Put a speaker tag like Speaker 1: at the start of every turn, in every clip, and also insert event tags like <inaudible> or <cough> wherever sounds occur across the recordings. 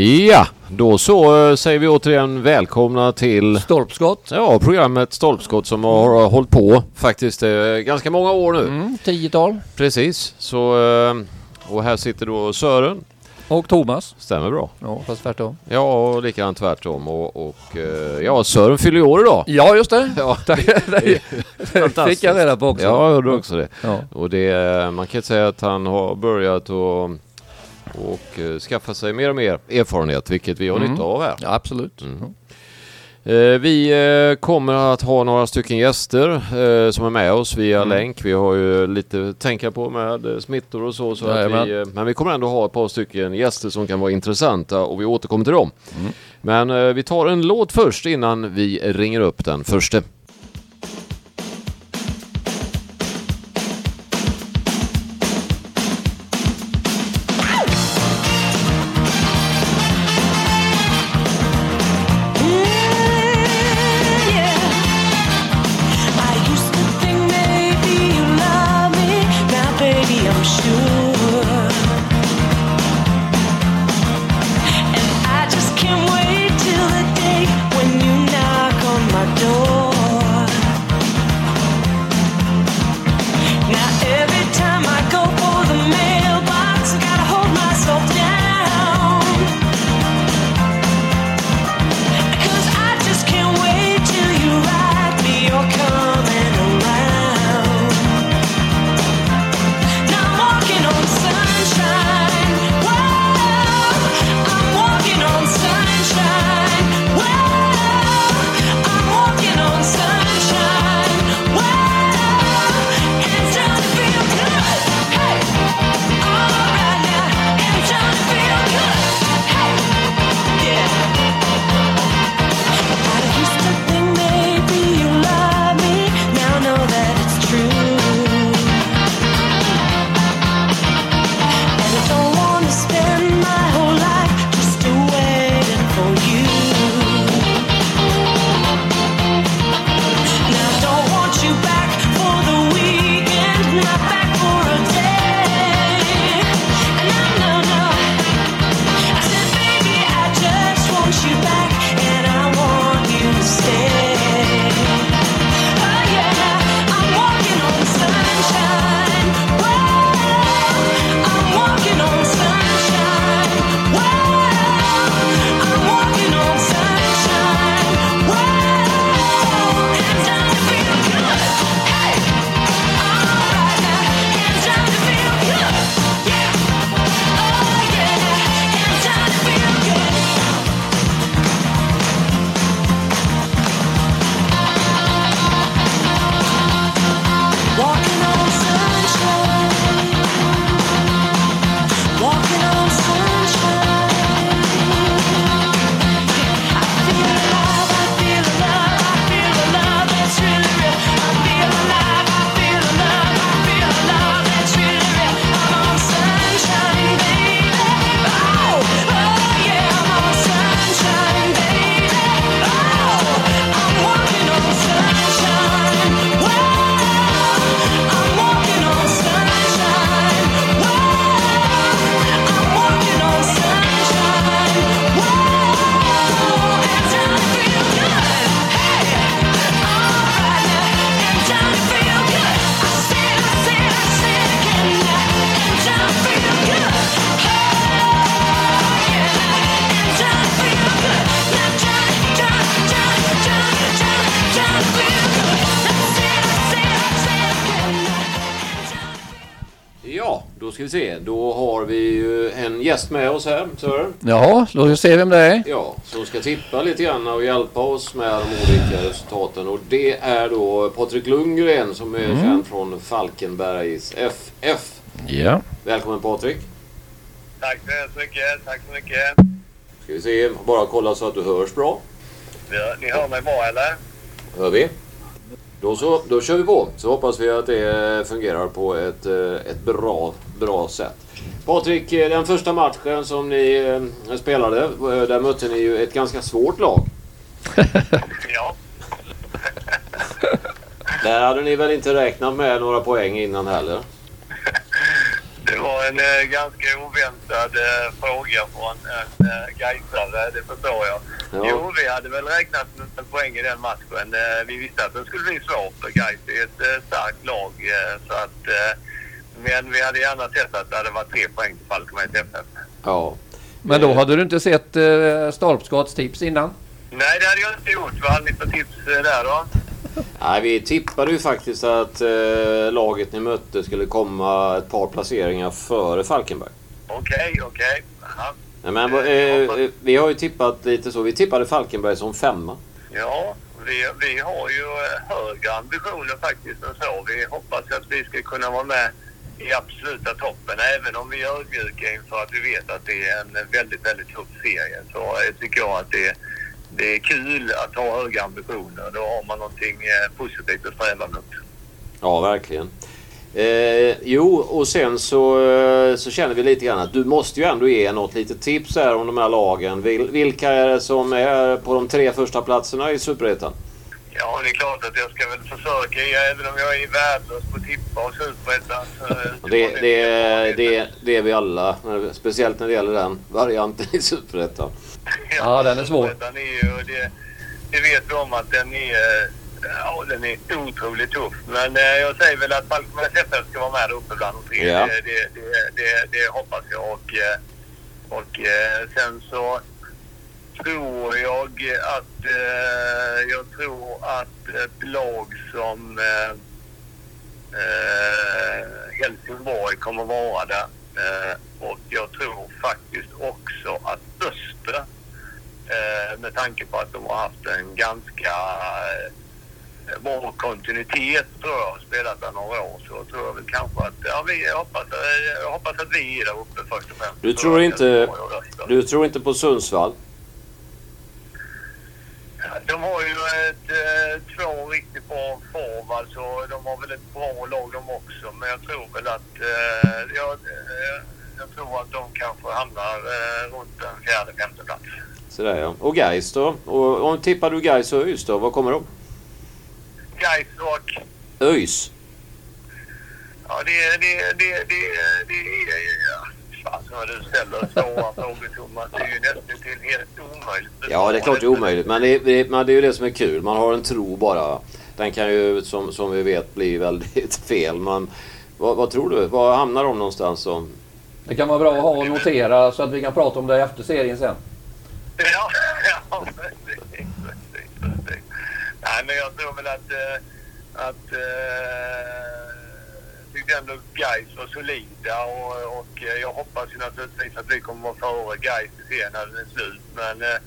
Speaker 1: Ja, då så eh, säger vi återigen välkomna till
Speaker 2: Stolpskott.
Speaker 1: ja, programmet Stolpskott som har hållit på faktiskt eh, ganska många år nu.
Speaker 2: Mm, tiotal.
Speaker 1: Precis, så eh, och här sitter då Sören.
Speaker 2: Och Thomas.
Speaker 1: Stämmer bra.
Speaker 2: Ja, fast tvärtom.
Speaker 1: Ja, och likadant tvärtom. Och, och ja, Sören fyller ju år idag.
Speaker 2: Ja, just det.
Speaker 1: Ja, <laughs>
Speaker 2: det, det fick jag reda på också.
Speaker 1: Ja, jag hörde också det.
Speaker 2: Ja.
Speaker 1: Och det, man kan säga att han har börjat och, och eh, skaffa sig mer och mer erfarenhet, vilket vi har
Speaker 2: Mm.
Speaker 1: nytta av här.
Speaker 2: Ja, absolut.
Speaker 1: Mm.
Speaker 2: Ja.
Speaker 1: Eh, Vi eh, kommer att ha några stycken gäster som är med oss via
Speaker 2: Mm.
Speaker 1: länk. Vi har ju lite att tänka på med smittor och så. så att
Speaker 2: Jajamän.
Speaker 1: vi, men vi kommer ändå ha ett par stycken gäster som kan vara intressanta och vi återkommer till dem.
Speaker 2: Mm.
Speaker 1: Men vi tar en låt först innan vi ringer upp den första.
Speaker 2: Jaha, låt oss se vem det är.
Speaker 1: Ja, som ska tippa lite grann och hjälpa oss med de olika resultaten. Och det är då Patrik Lundgren som är känd från Falkenbergs FF.
Speaker 2: Ja.
Speaker 1: Välkommen Patrik.
Speaker 3: Tack så hemskt mycket. Tack så mycket.
Speaker 1: Ska vi se, bara kolla så att du hörs bra.
Speaker 3: Ja, ni hör mig bra eller?
Speaker 1: Hör vi? Då så, då kör vi på. Så hoppas vi att det fungerar på ett, eh, ett bra, bra sätt. Patrik, eh, den första matchen som ni eh, spelade, eh, där mötte ni ju ett ganska svårt lag. <laughs>
Speaker 3: Ja. <laughs>
Speaker 1: Där hade ni väl inte räknat med några poäng innan heller? <laughs>
Speaker 3: Det var en eh, ganska oväntad eh, fråga från en eh, Gaisare, det förstår jag.
Speaker 4: Ja.
Speaker 3: Jo, vi hade väl räknat med poäng i den matchen. Eh, vi visste att den skulle bli svår för Gais är ett starkt lag. Så att, men vi hade gärna sett att det hade varit tre poäng till Falkenbergs FF.
Speaker 4: Ja.
Speaker 2: Men då hade du inte sett eh, stolpskottstips innan?
Speaker 3: Nej, det hade jag inte gjort. Vad hade ni för tips eh, där då? <laughs>
Speaker 4: Nej, vi tippade ju faktiskt att eh, laget ni mötte skulle komma ett par placeringar före Falkenberg.
Speaker 3: Okej, okej. Jaha.
Speaker 4: Nej, Men eh, eh, vi har ju tippat lite så. Vi tippade Falkenberg som femma.
Speaker 3: Ja, vi, vi har ju eh, högre ambitioner faktiskt än så. Vi hoppas att vi ska kunna vara med i absoluta toppen. Även om vi är ödmjuka inför att vi vet att det är en väldigt, väldigt tuff serie så tycker jag att det, det är kul att ha höga ambitioner. Då har man någonting eh, positivt att sträva mot.
Speaker 4: Ja, verkligen. Eh, jo, och sen så, eh, så känner vi lite grann att du måste ju ändå ge något litet tips här om de här lagen. Vil, vilka är det som är på de tre första platserna i Superettan?
Speaker 3: Ja, det är klart att jag ska väl försöka, även om jag är värdelös på att tippa och superettan. så-
Speaker 4: Det, det, det, det är vi alla. Speciellt när det gäller den varianten i Superettan. <laughs>
Speaker 2: Ja, den är svår.
Speaker 3: Den är ju, det, det vet vi om att den är, ja, den är otroligt tuff. Men eh, jag säger väl att Falkenbergs FF ska vara med där uppe bland de tre.
Speaker 4: Ja.
Speaker 3: Det, det, det, det, det hoppas jag. Och, eh, och eh, sen så tror jag att, eh, jag tror att ett lag som eh, eh, Helsingborg kommer vara där. Eh, och jag tror faktiskt också att Östra, eh, med tanke på att de har haft en ganska eh, bra kontinuitet tror jag, spelat där några år, så tror jag väl kanske att, ja vi jag hoppas, eh, jag hoppas att vi är där uppe först och främst.
Speaker 4: Du tror inte-. Du tror inte på Sundsvall?
Speaker 3: De har ju ett, eh, två riktigt bra forwards så de har väl ett bra lag de också. Men jag tror väl att, eh, jag, eh, jag tror att de kanske hamnar runt en fjärde, femte plats.
Speaker 4: Sådär ja. Och Gais då? Och, om tippar du Gais och ÖIS då? Vad kommer de?
Speaker 3: Gais och,
Speaker 4: ÖIS?
Speaker 3: ja det, det, det, det, det är, ja, vad du ställer svåra frågor Thomas. Det är ju nästan till helt omöjligt.
Speaker 4: Ja, det är klart det är omöjligt. Men det, det, men det är ju det som är kul. Man har en tro bara. Den kan ju som, som vi vet bli väldigt <laughs> fel. Men vad, vad tror du? Var hamnar de någonstans? Som,
Speaker 2: Det kan vara bra att ha och notera så att vi kan prata om det efter serien sen.
Speaker 3: Ja, <laughs> ja precis, precis, precis. Nej, men jag tror väl att, eh, att eh, tyckte ändå Gais var solida och, och eh, jag hoppas ju naturligtvis att vi kommer vara före Gais i serien när den är slut. Men eh,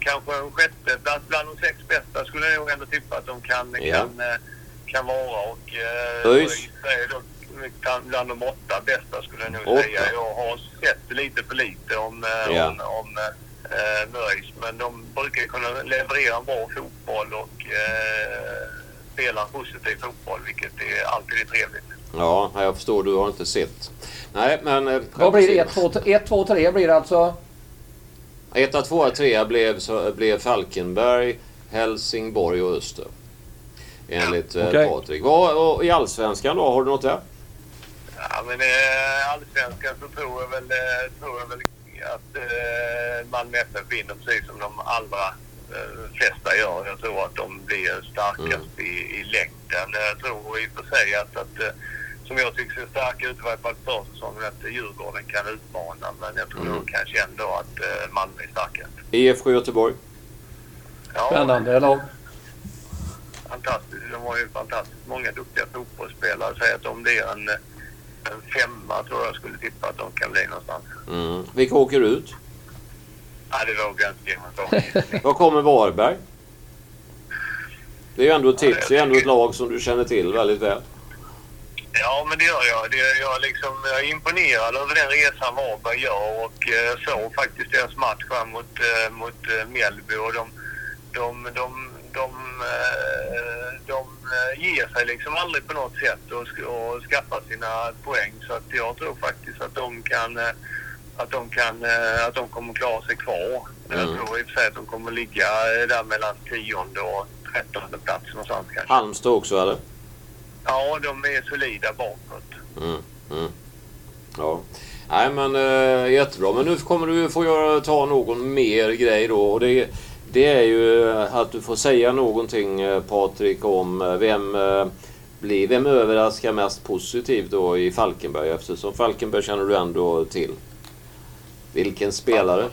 Speaker 3: kanske en sjätte plats bland de sex bästa skulle jag nog ändå tippa att de kan,
Speaker 4: Ja.
Speaker 3: kan, eh, kan vara. Och eh,
Speaker 4: ÖIS?
Speaker 3: Kan- bland de åtta bästa skulle jag nog
Speaker 4: Åtta?
Speaker 3: säga. Jag har sett lite för lite om, eh,
Speaker 4: Ja.
Speaker 3: om, om eh, Möjs. Men de brukar kunna leverera en bra fotboll och eh, spela en positiv fotboll, vilket är alltid är trevligt.
Speaker 4: Ja, jag förstår. Du har inte sett. Nej, men... eh,
Speaker 2: Vad blir det? 1, 2, 1, 2, 3 blir det alltså?
Speaker 4: Etta, tvåa, trea blev, så, blev Falkenberg, Helsingborg och Öster. Enligt eh,
Speaker 2: Okej.
Speaker 4: Patrik. Vad, och I Allsvenskan då? Har du något där?
Speaker 3: Ja, men eh, allsvenskan så tror jag väl, eh, tror jag väl att eh, Malmö FF vinner precis som de allra eh, flesta gör. Jag tror att de blir starkast i, i längden. Jag tror i och för sig att, att eh, som jag tycker ser starka ut i varje fall för säsongen, att Djurgården kan utmana. Men jag tror
Speaker 4: Mm.
Speaker 3: kanske ändå att eh, Malmö är starkast.
Speaker 4: IFK Göteborg?
Speaker 3: Ja,
Speaker 2: Spännande lag.
Speaker 3: fantastiskt. De har ju fantastiskt många duktiga fotbollsspelare. Säg att om det är en, en femma tror jag skulle tippa att de kan bli någonstans.
Speaker 4: Mm. Vilka åker ut?
Speaker 3: Nej, det vågar jag inte ge. <laughs>
Speaker 4: Var kommer Varberg? Det är ju ändå ett tips. Det är ändå ett lag som du känner till väldigt väl.
Speaker 3: Ja, men det gör jag. Det, jag, liksom, jag är imponerad över den resan Varberg gör och eh, såg faktiskt deras match här mot, eh, mot eh, Mjällby och de, de, de, de, eh, de eh, ger sig liksom aldrig på något sätt och, och skaffar sina poäng. Så att jag tror faktiskt att de kan eh, att de, kan, att de kommer klara sig kvar.
Speaker 4: Mm.
Speaker 3: Jag tror i och för sig att de kommer ligga där mellan tionde och trettonde plats någonstans kanske.
Speaker 4: Halmstad också eller?
Speaker 3: Ja, de är solida bakåt.
Speaker 4: Mm. Mm. Ja. Nej men eh, jättebra. Men nu kommer du få göra, ta någon mer grej då. Och det, det är ju att du får säga någonting eh, Patrik om eh, vem eh, blir, vem överraskar mest positivt då i Falkenberg eftersom Falkenberg känner du ändå till. Vilken spelare?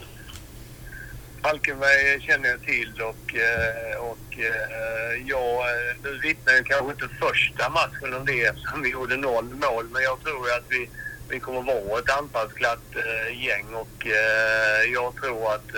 Speaker 3: Falkenberg känner jag till och, eh, och eh, jag, eh, nu vittnar ju kanske inte första matchen om det eftersom vi gjorde noll mål men jag tror att vi, vi kommer vara ett anfallsglatt gäng och jag tror att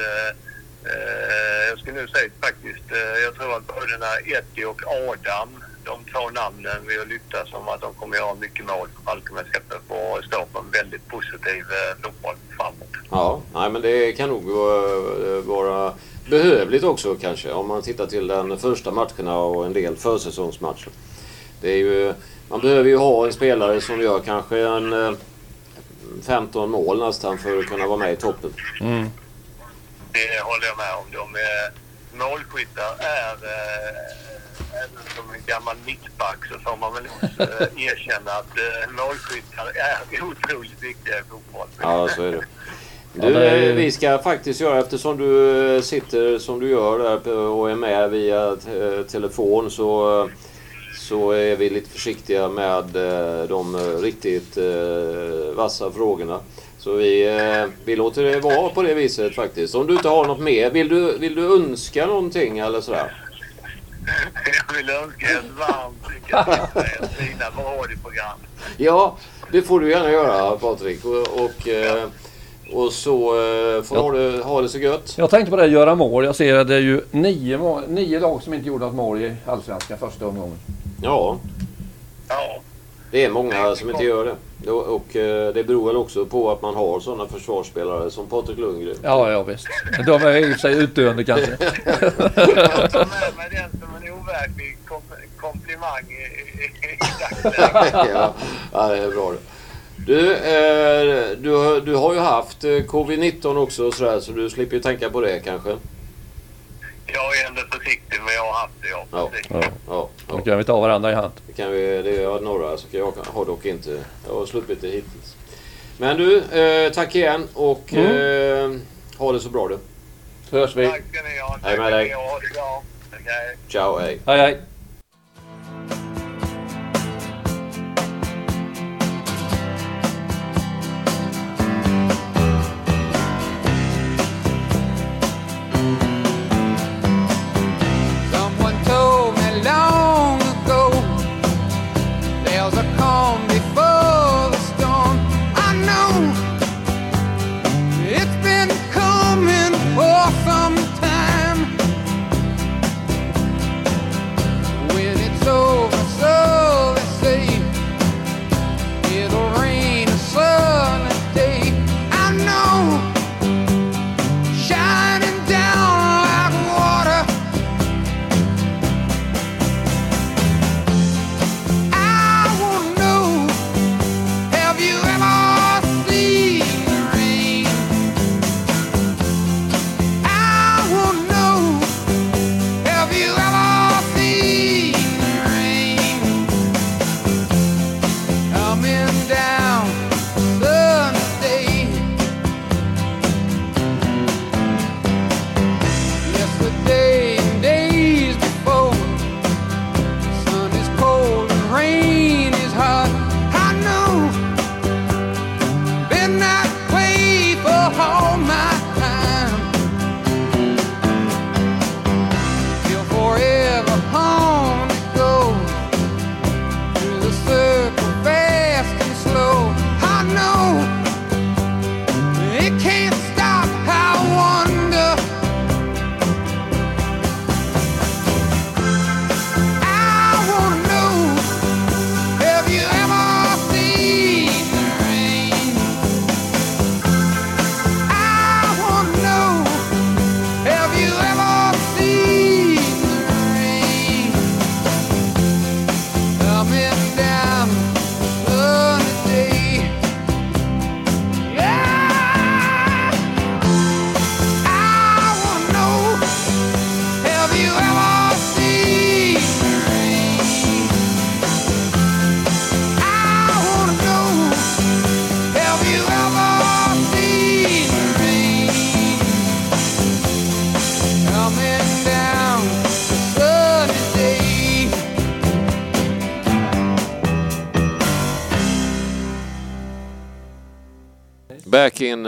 Speaker 3: jag skulle nu säga faktiskt, jag tror att bröderna Eddie och Adam, de två namnen vi har lyckats som att de kommer göra mycket mål för Falkenberg ska få stå på en väldigt positiv eh, fotboll framåt.
Speaker 4: Ja, nej men det kan nog vara, vara behövligt också kanske om man tittar till den första matcherna och en del försäsongsmatcher. Det är ju, man behöver ju ha en spelare som gör kanske en eh, 15 mål nästan för att kunna vara med i toppen.
Speaker 2: Mm.
Speaker 3: Det håller jag med om. De är, målskyttar är, eh, även som en gammal mittback så får man väl också, eh, erkänna att eh, målskyttar är otroligt viktiga i fotboll.
Speaker 4: Ja, så är det.
Speaker 2: Ja,
Speaker 4: Du,
Speaker 2: det är-
Speaker 4: eh, vi ska faktiskt göra, eftersom du eh, sitter som du gör där på- och är med via telefon så, så är vi lite försiktiga med de riktigt vassa frågorna. Så vi, vi låter det vara på det viset faktiskt. Om du inte har något mer, vill du, vill du önska någonting eller sådär?
Speaker 3: Jag vill önska er ett varmt lycka till med ert fina radioprogram.
Speaker 4: Ja, det får du gärna göra Patrik. Och, och, eh, och så eh, får
Speaker 2: Ja.
Speaker 4: ha, det, ha det så gött.
Speaker 2: Jag tänkte på det, göra mål. Jag ser att det är ju nio, nio lag som inte gjorde något mål i Allsvenskan första omgången.
Speaker 4: Ja,
Speaker 3: Ja,
Speaker 4: Det är många som inte gör det. Och, eh, det beror väl också på att man har sådana försvarsspelare som Patrik Lundgren.
Speaker 2: Ja, ja visst. De är i och för sig utdöende kanske.
Speaker 3: jag tar med mig den som en overklig kom komplimang i, i,
Speaker 4: ja, ja, det är bra det. Du, eh, du, har- du har ju haft eh, covid-19 också och sådär, så du slipper ju tänka på det kanske.
Speaker 3: Jag är ändå försiktig men jag har haft det, ja.
Speaker 4: Ja.
Speaker 3: precis.
Speaker 2: Ja.
Speaker 4: Ja,
Speaker 2: Då
Speaker 4: ja.
Speaker 2: kan vi ta varandra i hand.
Speaker 4: Det kan vi, det är några, så kan jag har dock inte. Jag har sluppit det hittills. Men du, eh, tack igen och eh, ha det så bra du.
Speaker 2: Så hörs vi.
Speaker 3: Tack ska ni ha.
Speaker 4: Hej
Speaker 3: Tack
Speaker 4: med dig. Ciao, hej.
Speaker 2: Hej hej.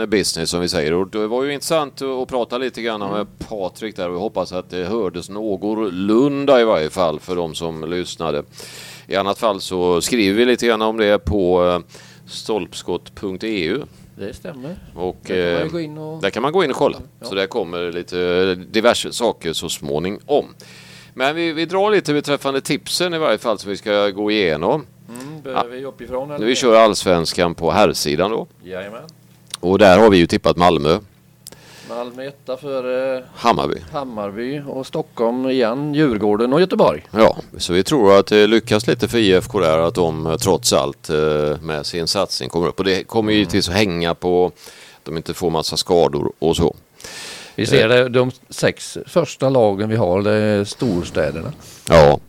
Speaker 4: Business som vi säger. Och det var ju intressant att prata lite grann med Patrik där och jag hoppas att det hördes någorlunda i varje fall för de som lyssnade. I annat fall så skriver vi lite grann om det på eh, stolpskott.eu
Speaker 2: Det stämmer.
Speaker 4: och
Speaker 2: Där kan man
Speaker 4: eh,
Speaker 2: gå in och...
Speaker 4: där kan man gå in och kolla.
Speaker 2: Ja.
Speaker 4: Så där kommer lite diverse saker så småningom. Men vi, vi drar lite beträffande tipsen i varje fall som vi ska gå igenom.
Speaker 2: Mm, börjar vi uppifrån eller?
Speaker 4: Vi kör allsvenskan på herrsidan då.
Speaker 2: Jajamän.
Speaker 4: Och där har vi ju tippat Malmö,
Speaker 2: Malmö etta för eh,
Speaker 4: Hammarby.
Speaker 2: Hammarby och Stockholm igen, Djurgården och Göteborg.
Speaker 4: Ja, så vi tror att det lyckas lite för IFK där att de eh, trots allt eh, med sin satsning kommer upp. Och det kommer ju givetvis att hänga på att de inte får massa skador och så.
Speaker 2: Vi ser det, de sex första lagen vi har, det är storstäderna.
Speaker 4: Ja,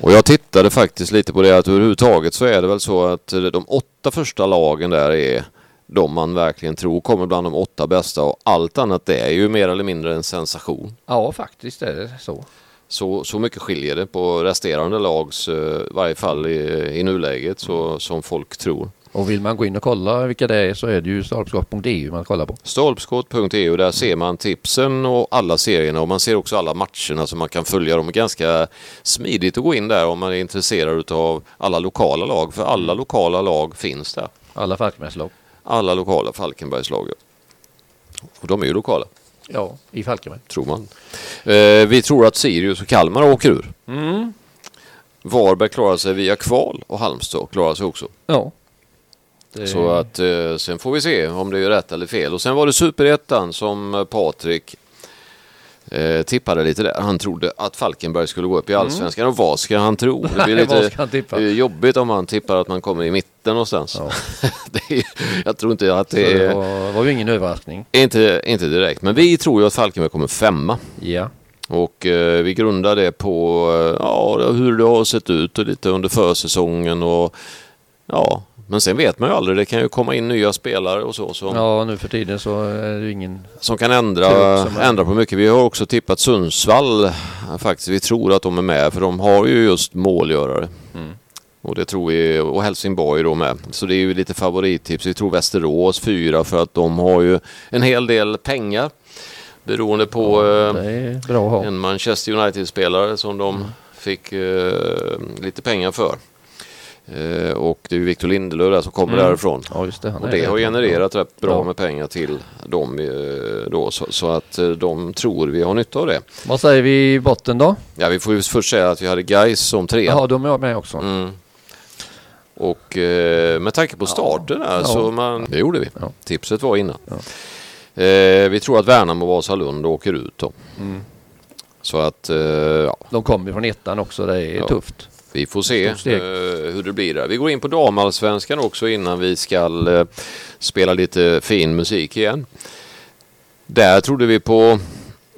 Speaker 4: och jag tittade faktiskt lite på det att överhuvudtaget så är det väl så att eh, de åtta första lagen där är de man verkligen tror kommer bland de åtta bästa och allt annat det är ju mer eller mindre en sensation.
Speaker 2: Ja, faktiskt är det så.
Speaker 4: Så, så mycket skiljer det på resterande lags, eh, i varje fall i, i nuläget, så, som folk tror.
Speaker 2: Och vill man gå in och kolla vilka det är så är det ju stolpskott.eu man kollar på.
Speaker 4: Stolpskott.eu, där ser man tipsen och alla serierna och man ser också alla matcherna så man kan följa dem. Ganska smidigt att gå in där om man är intresserad av alla lokala lag, för alla lokala lag finns där.
Speaker 2: Alla Falkenbergslag.
Speaker 4: Alla lokala Falkenbergslag. ja. Och de är ju lokala,
Speaker 2: Ja, i Falkenberg.
Speaker 4: tror man. Eh, vi tror att Sirius och Kalmar åker ur.
Speaker 2: Mm.
Speaker 4: Varberg klarar sig via kval och Halmstad klarar sig också.
Speaker 2: Ja. Det...
Speaker 4: Så att eh, sen får vi se om det är rätt eller fel. Och sen var det superettan som Patrik eh, tippade lite där. Han trodde att Falkenberg skulle gå upp i allsvenskan. Och vad ska han tro? Det blir <laughs> lite jobbigt om han tippar att man kommer i mitten någonstans.
Speaker 2: Ja. <laughs>
Speaker 4: det är, jag tror inte att det
Speaker 2: det var, var ju ingen överraskning.
Speaker 4: Inte, inte direkt. Men vi tror ju att Falkenberg kommer femma.
Speaker 2: Ja.
Speaker 4: Och eh, vi grundar det på eh, ja, hur det har sett ut och lite under försäsongen. Och, ja, men sen vet man ju aldrig. Det kan ju komma in nya spelare och så som,
Speaker 2: ja, nu för tiden så är det ju ingen...
Speaker 4: som kan ändra,
Speaker 2: som är-
Speaker 4: ändra på mycket. Vi har också tippat Sundsvall. Faktiskt, vi tror att de är med för de har ju just målgörare.
Speaker 2: Mm.
Speaker 4: Och det tror vi, och Helsingborg då med. Så det är ju lite favorittips. Vi tror Västerås fyra för att de har ju en hel del pengar. Beroende på eh,
Speaker 2: att ha.
Speaker 4: en Manchester United-spelare som de fick eh, lite pengar för. Eh, och det är ju Victor Lindelöf där som kommer
Speaker 2: Mm.
Speaker 4: därifrån.
Speaker 2: Ja, det.
Speaker 4: Och det har genererat rätt bra
Speaker 2: Ja.
Speaker 4: med pengar till dem eh, då. Så, så att eh, de tror vi har nytta av det.
Speaker 2: Vad säger vi i botten då?
Speaker 4: Ja, vi får ju först säga att vi hade Gais som trea.
Speaker 2: Jaha, de är med också.
Speaker 4: Mm. Och eh, med tanke på starten
Speaker 2: Ja.
Speaker 4: så man, det gjorde vi.
Speaker 2: Ja.
Speaker 4: Tipset var innan. Eh, vi tror att Värnamo och Vasalund åker ut då.
Speaker 2: Mm.
Speaker 4: Så att eh, ja,
Speaker 2: De kommer från ettan också. Det är
Speaker 4: Ja.
Speaker 2: tufft.
Speaker 4: vi får se eh, hur det blir där. Vi går in på damallsvenskan också innan vi ska eh, spela lite fin musik igen. Där trodde vi på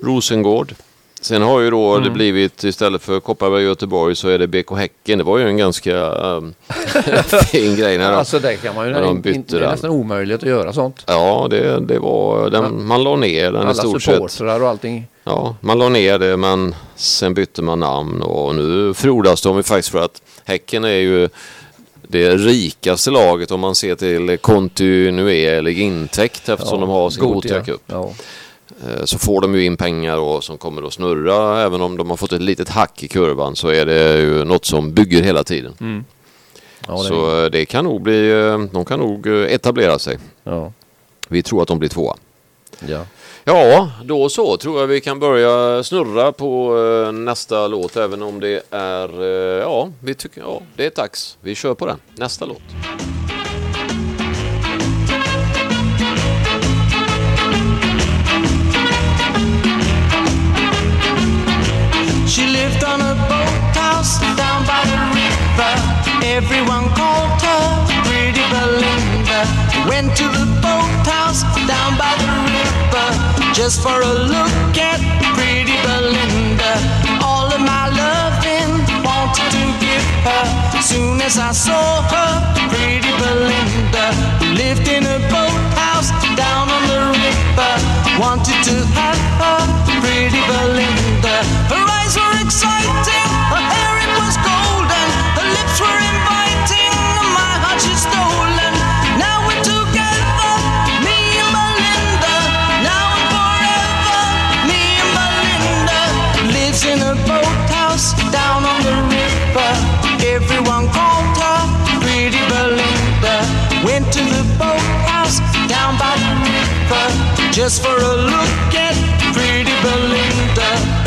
Speaker 4: Rosengård. Sen har ju då
Speaker 2: Mm.
Speaker 4: det blivit istället för Kopparberg och Göteborg så är det BK Häcken. Det var ju en ganska um, <laughs> fin grej. När de,
Speaker 2: Alltså det kan man ju...
Speaker 4: när de bytte
Speaker 2: inte, det är nästan omöjligt att göra sånt.
Speaker 4: Ja, det, det var, den, man la ner den i
Speaker 2: Alla
Speaker 4: stort sett.
Speaker 2: supportrar och allting.
Speaker 4: Ja, man la ner det men sen bytte man namn och nu frodas de ju faktiskt för att Häcken är ju det rikaste laget om man ser till kontinuerlig intäkt eftersom de har sin Gothia Cup.
Speaker 2: Ja.
Speaker 4: Eh, Så får de ju in pengar och som kommer att snurra. Även om de har fått ett litet hack i kurvan så är det ju något som bygger hela tiden.
Speaker 2: Mm. Ja, det,
Speaker 4: Så eh, det kan nog bli, eh, de kan nog etablera sig.
Speaker 2: ja.
Speaker 4: Vi tror att de blir tvåa.
Speaker 2: ja.
Speaker 4: Ja, då så tror jag vi kan börja snurra på nästa låt även om det är, ja, vi tycker, ja, det är dags. Vi kör på den. Nästa låt.
Speaker 5: Down by the river. Everyone called her Pretty Belinda. Went to the boathouse down by the river just for a look at Pretty Belinda. All of my loving wanted to give her. Soon as I saw her, Pretty Belinda lived in a boathouse down on the river. Wanted to have her, Pretty Belinda. Her eyes were exciting, went to the boathouse down by the river just for a look at pretty Belinda.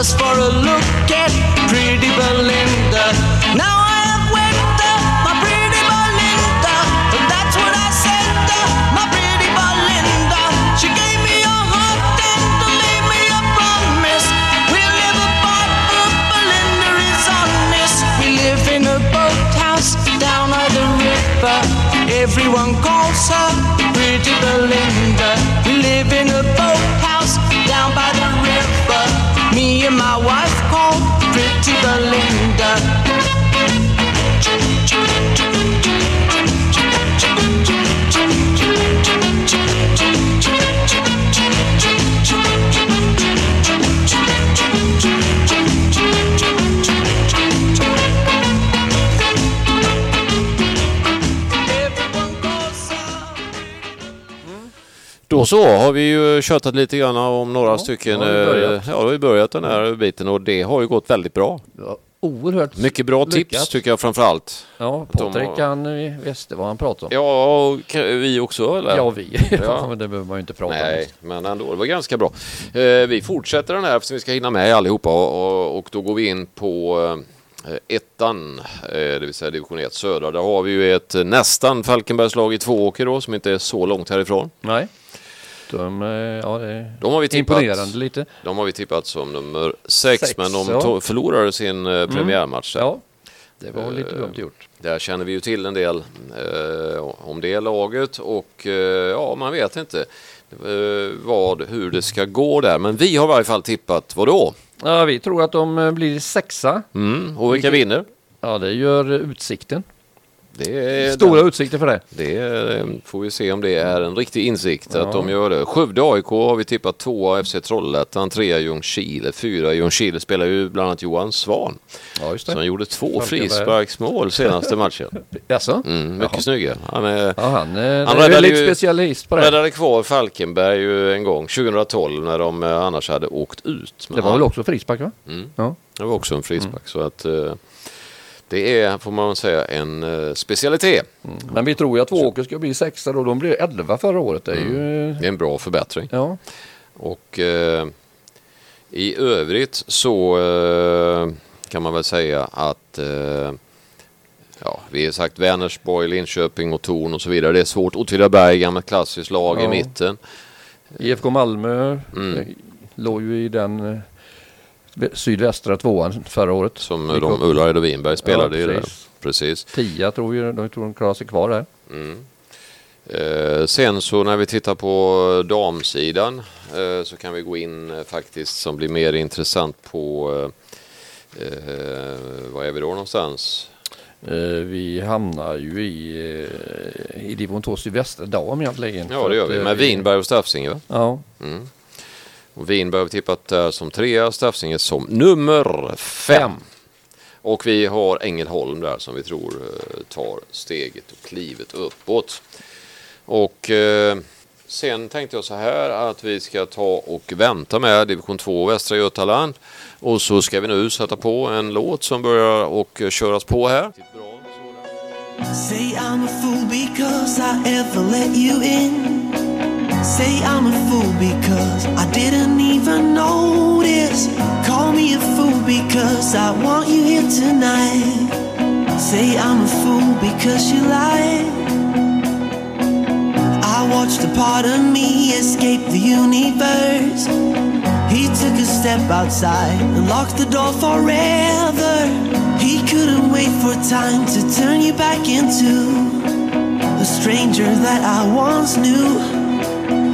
Speaker 5: Just for a look at Pretty Belinda. Now I have wed her, my Pretty Belinda. And That's what I said to my Pretty Belinda. She gave me a heart and made me a promise. We'll live apart, but Belinda is honest. We live in a boathouse down by the river. Everyone calls her Pretty Belinda. my wife called straight to the lake.
Speaker 4: Då så har vi ju tjötat lite grann om några stycken.
Speaker 2: då har vi
Speaker 4: eh, Ja, då har vi börjat den här biten och det har ju gått väldigt bra.
Speaker 2: Ja, oerhört
Speaker 4: Mycket bra
Speaker 2: lyckat.
Speaker 4: tips tycker jag framför allt.
Speaker 2: Ja, Patrik
Speaker 4: har-
Speaker 2: han visste vad han pratade om.
Speaker 4: Ja, och vi också eller?
Speaker 2: Ja, vi. <laughs>
Speaker 4: Ja.
Speaker 2: Ja. men det behöver man ju inte prata
Speaker 4: Nej,
Speaker 2: om.
Speaker 4: men ändå, det var ganska bra. Eh, vi fortsätter den här eftersom vi ska hinna med allihopa och, och, och då går vi in på eh, ettan, det vill säga division 1 södra. Där har vi ju ett nästan Falkenbergslag i Tvååker då, som inte är så långt härifrån.
Speaker 2: Nej. De, eh, ja, det
Speaker 4: De har vi tippat,
Speaker 2: imponerande lite.
Speaker 4: de har vi tippat som nummer sex,
Speaker 2: Sex,
Speaker 4: men de
Speaker 2: ja.
Speaker 4: förlorade sin eh, premiärmatch. där.
Speaker 2: Ja, det var lite
Speaker 4: Eh,
Speaker 2: dumt gjort.
Speaker 4: Där känner vi ju till en del eh, om det laget och eh, ja, man vet inte vad, hur det ska gå där. Men vi har i varje fall tippat vad då?
Speaker 2: Ja, vi tror att de blir sexa.
Speaker 4: Mm, och vilka vinner?
Speaker 2: Ja, det gör Utsikten. Stora utsikter för det.
Speaker 4: Det är, får vi se om det är en riktig insikt
Speaker 2: Ja.
Speaker 4: att de gör det. Skövde AIK har vi tippat tvåa, FC Trollhättan, trea Ljungskile, fyra Ljungskile spelar ju bland annat Johan Svan.
Speaker 2: Ja, just det.
Speaker 4: gjorde två frisparksmål senaste matchen. <laughs>
Speaker 2: Jaså?
Speaker 4: Mm, mycket
Speaker 2: Jaha.
Speaker 4: snygga. Han är,
Speaker 2: Ja, han, eh,
Speaker 4: Han
Speaker 2: är väldigt
Speaker 4: ju-
Speaker 2: specialist på det.
Speaker 4: räddade kvar Falkenberg ju en gång 2012 när de eh, annars hade åkt ut. Men
Speaker 2: Det var
Speaker 4: han-
Speaker 2: väl också frispark va?
Speaker 4: Mm.
Speaker 2: Ja.
Speaker 4: Det var också en frispark. Så att eh, det är, får man säga, en eh, specialitet.
Speaker 2: Men vi tror ju att Tvååker ska bli sexa då. De blev 11 förra året. Det är ju...
Speaker 4: Det är en bra förbättring.
Speaker 2: Ja.
Speaker 4: Och eh, i övrigt så eh, kan man väl säga att eh, ja, vi har sagt Vänersborg, Linköping och Torn och så vidare. Det är svårt. Åtvidaberg, gammalt klassiskt lag i
Speaker 2: Ja.
Speaker 4: mitten.
Speaker 2: IFK Malmö
Speaker 4: Mm.
Speaker 2: eh, låg ju i den eh, sydvästra tvåan förra året.
Speaker 4: Som de. Ullared och Winberg spelade
Speaker 2: Ja,
Speaker 4: ju där.
Speaker 2: precis. Tia tror ju, de tror de klarar sig kvar där.
Speaker 4: Mm. Eh, sen så när vi tittar på damsidan eh, så kan vi gå in eh, faktiskt som blir mer intressant på eh, eh, vad är vi då någonstans?
Speaker 2: Eh, vi hamnar ju i, eh, i division 2 sydvästra dam egentligen.
Speaker 4: Ja det gör vi med Vinberg och Staffsinge va?
Speaker 2: Ja,
Speaker 4: Mm. Och Vinberg har vi tippat där som trea, Staffsinge som nummer fem. Och vi har Ängelholm där som vi tror eh, tar steget och klivet uppåt. Och eh, sen tänkte jag så här att vi ska ta och vänta med division 2 Västra Götaland. Och så ska vi nu sätta på en låt som börjar och köras på här.
Speaker 5: Say I'm a fool because I ever let you in. Say I'm a fool because I didn't even notice. Call me a fool because I want you here tonight. Say I'm a fool because you lied. I watched a part of me escape the universe. He took a step outside and locked the door forever. He couldn't wait for time to turn you back into a stranger that I once knew.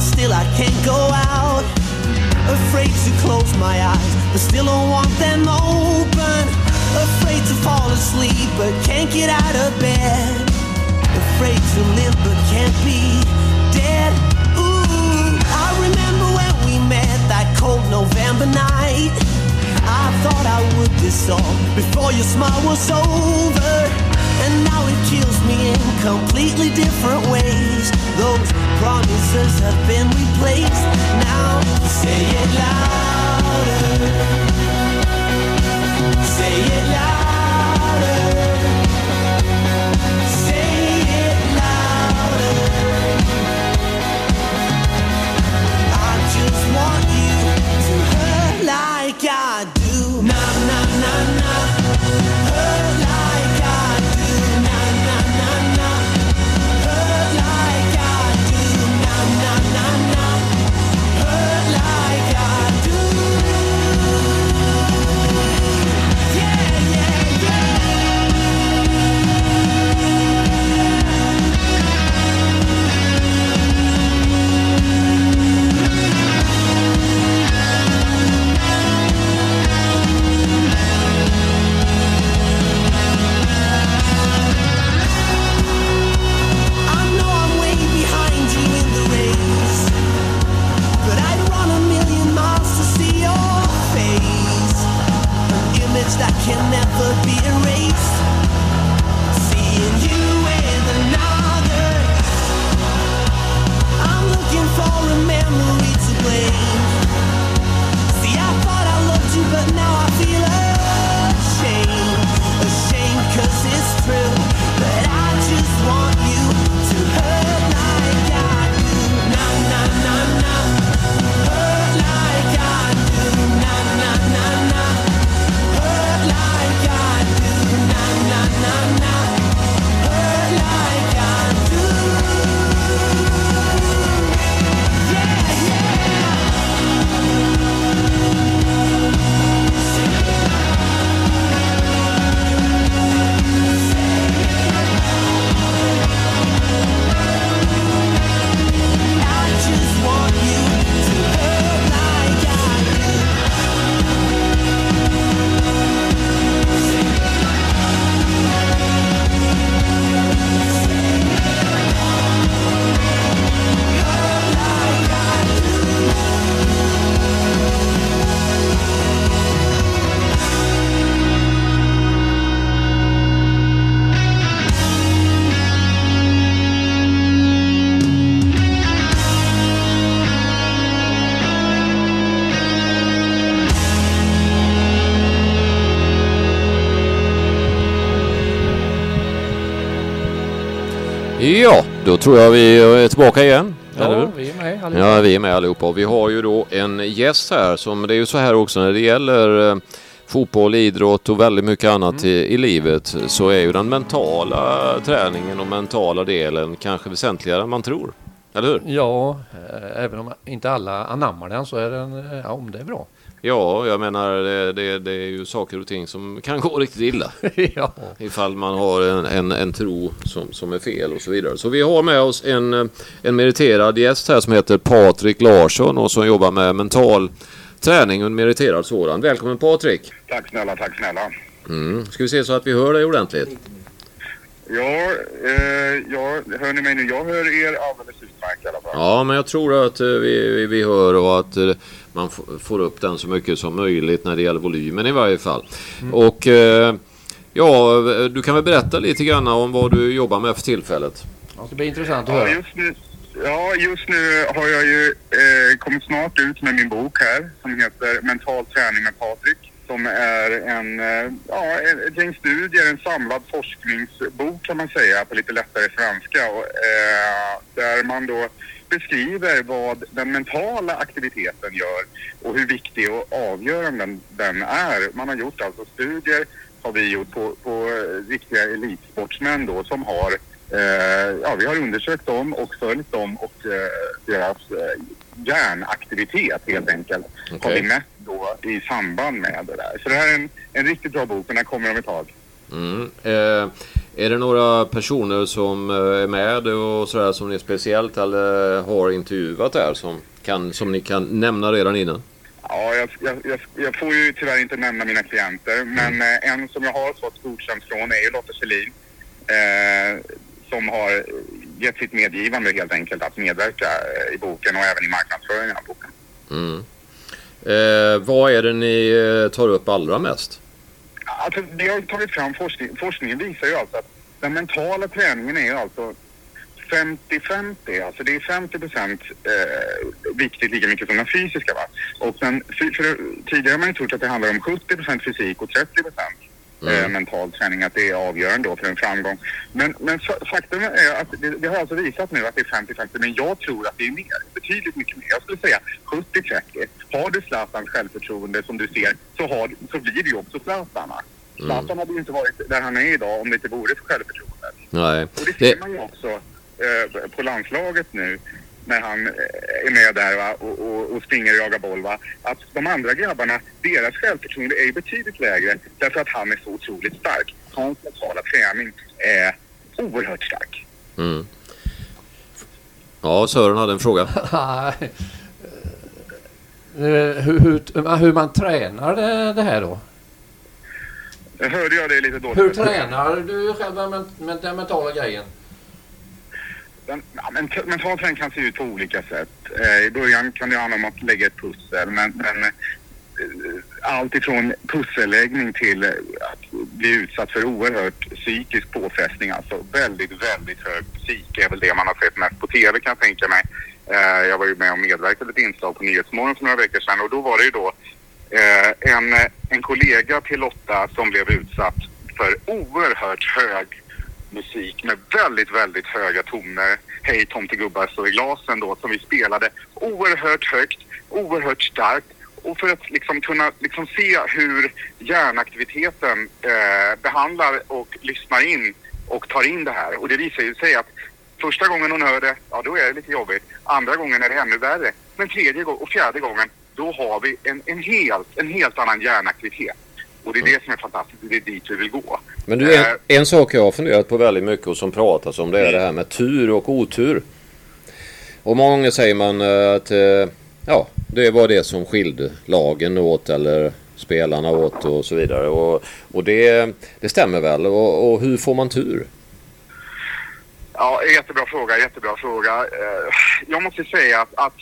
Speaker 1: still I can't go out. Afraid to close my eyes, but still I want them open. Afraid to fall asleep, but can't get out of bed. Afraid to live, but can't be dead. Ooh, I remember when we met that cold November night. I thought I would all before your smile was over. And now it kills me in completely different ways. Those promises have been replaced. Now say it louder. Say it louder.
Speaker 4: Tror jag vi är tillbaka igen.
Speaker 2: Ja, vi är med allihopa.
Speaker 4: Ja, vi är med allihopa. Vi har ju då en gäst här som det är ju så här också när det gäller eh, fotboll, idrott och väldigt mycket annat i, i livet så är ju den mentala träningen och mentala delen kanske väsentligare än man tror. Eller hur?
Speaker 2: Ja, eh, även om inte alla anammar den så är den, eh, ja om det är bra.
Speaker 4: Ja, jag menar det, det, det är ju saker och ting som kan gå riktigt illa. <laughs>
Speaker 2: ja.
Speaker 4: Ifall man har en, en, en tro som, som är fel och så vidare. Så vi har med oss en, en meriterad gäst här som heter Patrik Larsson och som jobbar med mental träning och en meriterad sådan. Välkommen Patrik!
Speaker 6: Tack snälla, tack snälla.
Speaker 4: Mm. Ska vi se så att vi hör dig ordentligt?
Speaker 6: Ja, eh, ja, hör ni mig nu? Jag hör er alldeles utmärkt i alla fall.
Speaker 4: Ja, men jag tror att eh, vi, vi, vi hör och att eh, man får upp den så mycket som möjligt när det gäller volymen i varje fall. Och eh, ja, du kan väl berätta lite grann om vad du jobbar med för tillfället?
Speaker 2: Ja, det blir intressant att
Speaker 6: Ja,
Speaker 2: höra.
Speaker 6: just nu, ja, just nu har jag ju eh, kommit snart ut med min bok här som heter Mental träning med Patrik. Som är en, eh, ja, en- ett gäng studier, en samlad forskningsbok kan man säga på lite lättare svenska. Och, eh, där man då beskriver vad den mentala aktiviteten gör och hur viktig och avgörande den, är. Man har gjort alltså studier har vi gjort på, på riktiga elitsportsmän då som har Eh, ja, vi har undersökt dem och följt dem och eh, deras eh, hjärnaktivitet helt enkelt. Har
Speaker 4: Okej.
Speaker 6: vi mätt då i samband med det där. Så det här är en, en riktigt bra bok och den kommer om ett tag.
Speaker 4: Mm. Eh, Är det några personer som eh, är med och sådär som ni speciellt eller har intervjuat där som, kan, som ni kan nämna redan innan?
Speaker 6: Ja, jag, jag, jag, får ju tyvärr inte nämna mina klienter, men eh, en som jag har fått godkänt från är ju Lotta Selin. Eh, som har gett sitt medgivande helt enkelt att medverka eh, i boken och även i marknadsföringen av boken.
Speaker 4: Mm. Eh, vad är det ni tar upp allra mest?
Speaker 6: Alltså, det har tagit fram forskning. Forskningen visar ju alltså att den mentala träningen är alltså 50-50. Alltså det är 50 procent eh, viktigt lika mycket som den fysiska. Va? Och den, för, för, tidigare har man ju trott att det handlar om 70 procent fysik och 30 procent eh, mental träning, att det är avgörande då för en framgång. Men, men fa- faktum är att det, det har alltså visat nu att det är 50-50, men jag tror att det är mer. Betydligt mycket mer. Jag skulle säga 70-30. Har du Zlatans självförtroende som du ser så, har, så blir det ju också Zlatan. va? Zlatan hade ju inte varit där han är idag om det inte vore för självförtroendet.
Speaker 4: Nej.
Speaker 6: Och det
Speaker 4: Det,
Speaker 6: ser man ju också eh, på landslaget nu när han eh, är med där va? Och, och, och springer och jagar boll. Va? Att de andra grabbarna, deras självförtroende är ju betydligt lägre därför att han är så otroligt stark. Hans mentala träning är oerhört stark.
Speaker 4: mm. Ja, Sören hade en fråga. <laughs>
Speaker 2: Eh, Hur, hur, hur man tränar det, det här då?
Speaker 6: Hörde jag det lite dåligt?
Speaker 2: Hur tränar du själva med, med den mentala grejen?
Speaker 6: Den, ja, men mental träning kan se ut på olika sätt. Eh, I början kan det handla om att lägga ett pussel, men, men eh, allt ifrån pusselläggning till eh, att bli utsatt för oerhört psykisk påfrestning. Alltså väldigt, väldigt hög psyk är väl det man har sett mest på TV kan jag tänka mig. Eh, jag var ju med och medverkade i ett inslag på Nyhetsmorgon för några veckor sedan och då var det ju då eh, en, eh, en kollega till Lotta som blev utsatt för oerhört hög musik med väldigt, väldigt höga toner. Hej tomtegubbar står i glasen då som vi spelade oerhört högt, oerhört starkt och för att liksom kunna liksom se hur hjärnaktiviteten eh, behandlar och lyssnar in och tar in det här. Och det visar ju sig att första gången hon hör det, ja då är det lite jobbigt. Andra gången är det ännu värre. Men tredje och fjärde gången, då har vi en, en, helt, en helt annan hjärnaktivitet. Och det är det som är fantastiskt, det är dit vi vill gå.
Speaker 4: Men du,
Speaker 6: Eh,
Speaker 4: en, en sak jag har funderat på väldigt mycket och som pratas om det är det här med tur och otur. Och många gånger säger man eh, att eh, ja, det var det som skilde lagen åt eller spelarna åt och så vidare. Och, och det, det stämmer väl. Och, och hur får man tur?
Speaker 6: Ja, jättebra fråga, jättebra fråga. Jag måste säga att, att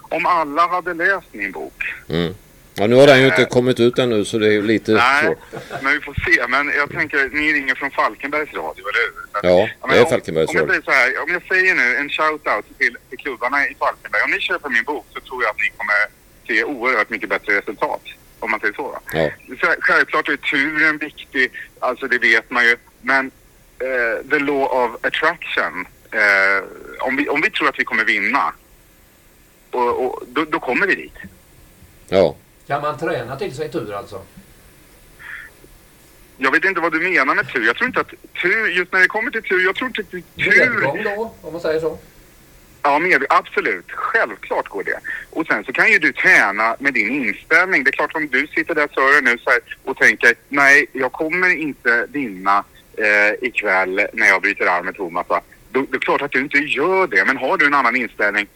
Speaker 6: om alla hade läst min bok
Speaker 4: Mm. Ja, nu har den ju inte kommit ut ännu så det är ju lite
Speaker 6: Nej,
Speaker 4: svårt.
Speaker 6: men vi får se. Men jag tänker, ni ringer från Falkenbergs Radio, eller hur? Så
Speaker 4: Ja, det är
Speaker 6: om-
Speaker 4: Falkenbergs
Speaker 6: om jag
Speaker 4: Radio.
Speaker 6: säger så här, om jag säger nu en shout-out till, till klubbarna i Falkenberg. Om ni köper min bok så tror jag att ni kommer se oerhört mycket bättre resultat. Om man säger så.
Speaker 4: Ja.
Speaker 6: Så Självklart är turen viktig, alltså det vet man ju. Men eh, the law of attraction, eh, om, vi, om vi tror att vi kommer vinna, och, och, då, då kommer vi dit.
Speaker 4: Ja.
Speaker 2: Kan man träna till sig tur alltså?
Speaker 6: Jag vet inte vad du menar med tur. Jag tror inte att tur, just när det kommer till tur, jag tror inte att tur...
Speaker 2: Medgång då, om man säger så.
Speaker 6: Ja, med, absolut. Självklart går det. Och sen så kan ju du träna med din inställning. Det är klart om du sitter där Sören nu så här, och tänker nej, jag kommer inte vinna eh, ikväll när jag bryter arm med Thomas. Va? Då, det är klart att du inte gör det. Men har du en annan inställning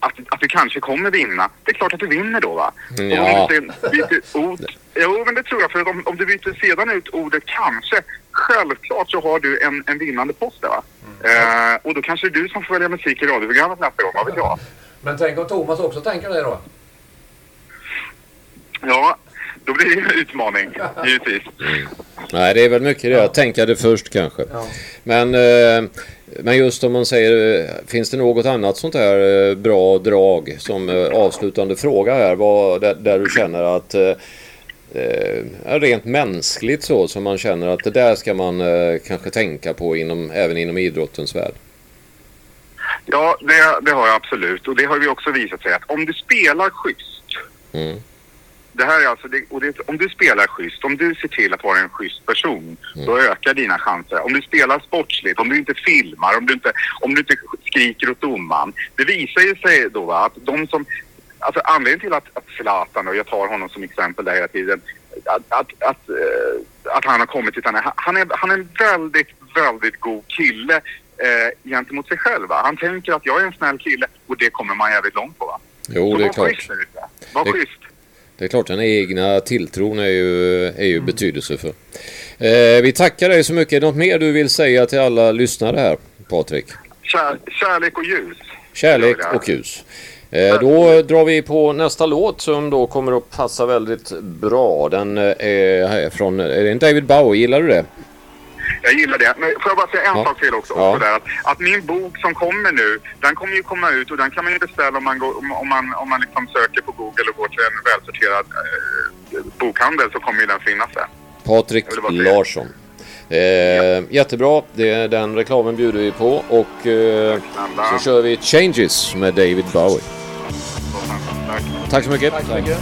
Speaker 6: att, att du kanske kommer vinna, det är klart att du vinner då va?
Speaker 4: Ja.
Speaker 6: Och om du byter ord, jo men det tror jag. För om, om du byter sedan ut ordet kanske, självklart så har du en, en vinnande post där va? Eh, och då kanske det är du som får välja musik i radioprogrammet nästa gång, vad vet jag?
Speaker 2: Men tänk om Thomas också tänker det då?
Speaker 6: Ja, då blir det en utmaning, <laughs> givetvis.
Speaker 4: Nej, det är väl mycket det att tänka det först kanske.
Speaker 2: Ja.
Speaker 4: Men, eh, men just om man säger, eh, finns det något annat sånt här eh, bra drag som eh, avslutande fråga här? Vad, där, där du känner att eh, rent mänskligt så som man känner att det där ska man eh, kanske tänka på inom, även inom idrottens värld.
Speaker 6: Ja, det, det har jag absolut. Och det har ju också visat sig att om du spelar schysst.
Speaker 4: Mm.
Speaker 6: Det här är alltså, det, och det, om du spelar schysst, om du ser till att vara en schysst person, då ökar dina chanser. Om du spelar sportsligt, om du inte filmar, om du inte, om du inte skriker åt domaren. Det visar ju sig då va, att de som, alltså anledningen till att, att Zlatan, och jag tar honom som exempel där hela tiden, att, att, att, eh, att han har kommit till han är, han är, han är en väldigt, väldigt god kille eh, gentemot sig själv. Va? Han tänker att jag är en snäll kille och det kommer man jävligt långt på. Va?
Speaker 4: Jo,
Speaker 6: Så
Speaker 4: det är klart.
Speaker 6: Var schysst.
Speaker 4: Det är klart, den egna tilltron är ju, är ju betydelsefull. Eh, vi tackar dig så mycket. Något mer du vill säga till alla lyssnare här, Patrik?
Speaker 6: Kär, kärlek och ljus.
Speaker 4: Kärlek
Speaker 6: Det
Speaker 4: och ljus. Eh, då drar vi på nästa låt som då kommer att passa väldigt bra. Den eh, är från är det David Bowie, gillar du det?
Speaker 6: Jag gillar det. Men får jag bara säga en
Speaker 4: Ja.
Speaker 6: sak till också?
Speaker 4: Ja.
Speaker 6: där, att, att min bok som kommer nu, den kommer ju komma ut och den kan man ju beställa om man, går, om, om man, om man liksom söker på Google och går till en välsorterad eh, bokhandel så kommer ju den finnas där.
Speaker 4: Patrik. Larsson. Eh, Jättebra, det, den reklamen bjuder vi på och eh, så kör vi Changes med David Bowie.
Speaker 6: Tack
Speaker 4: så mycket.
Speaker 2: Tack så mycket.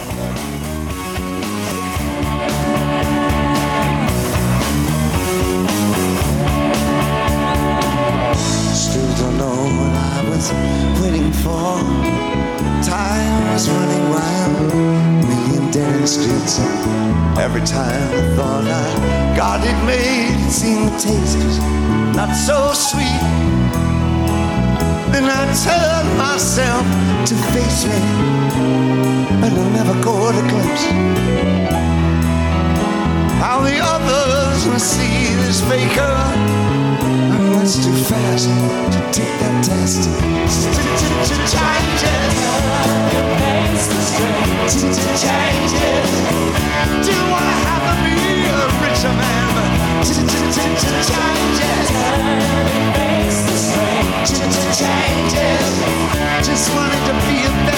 Speaker 7: Was running wild, million dead streets. Every time I thought I got it made, it seemed the taste not so sweet. Then I turned myself to face me, but I never got a glimpse. How the others must see this faker. I'm much too fast to take that test. Changes. Changes. Just wanted to be a better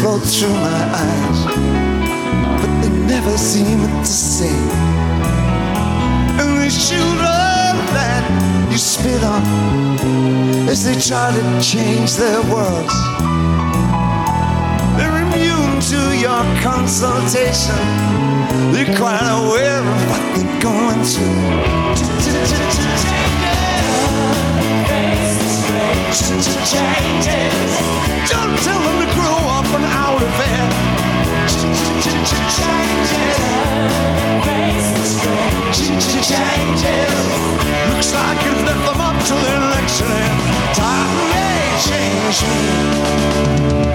Speaker 7: float through my eyes. But they never seem the same. And these children that you spit on as they try to change their worlds. They're immune to your consultation. They're quite aware of what they're going through. Changes. Don't tell them to grow up and out of it. Changes. Changes. Looks like you've left them up to the election. Time may change me.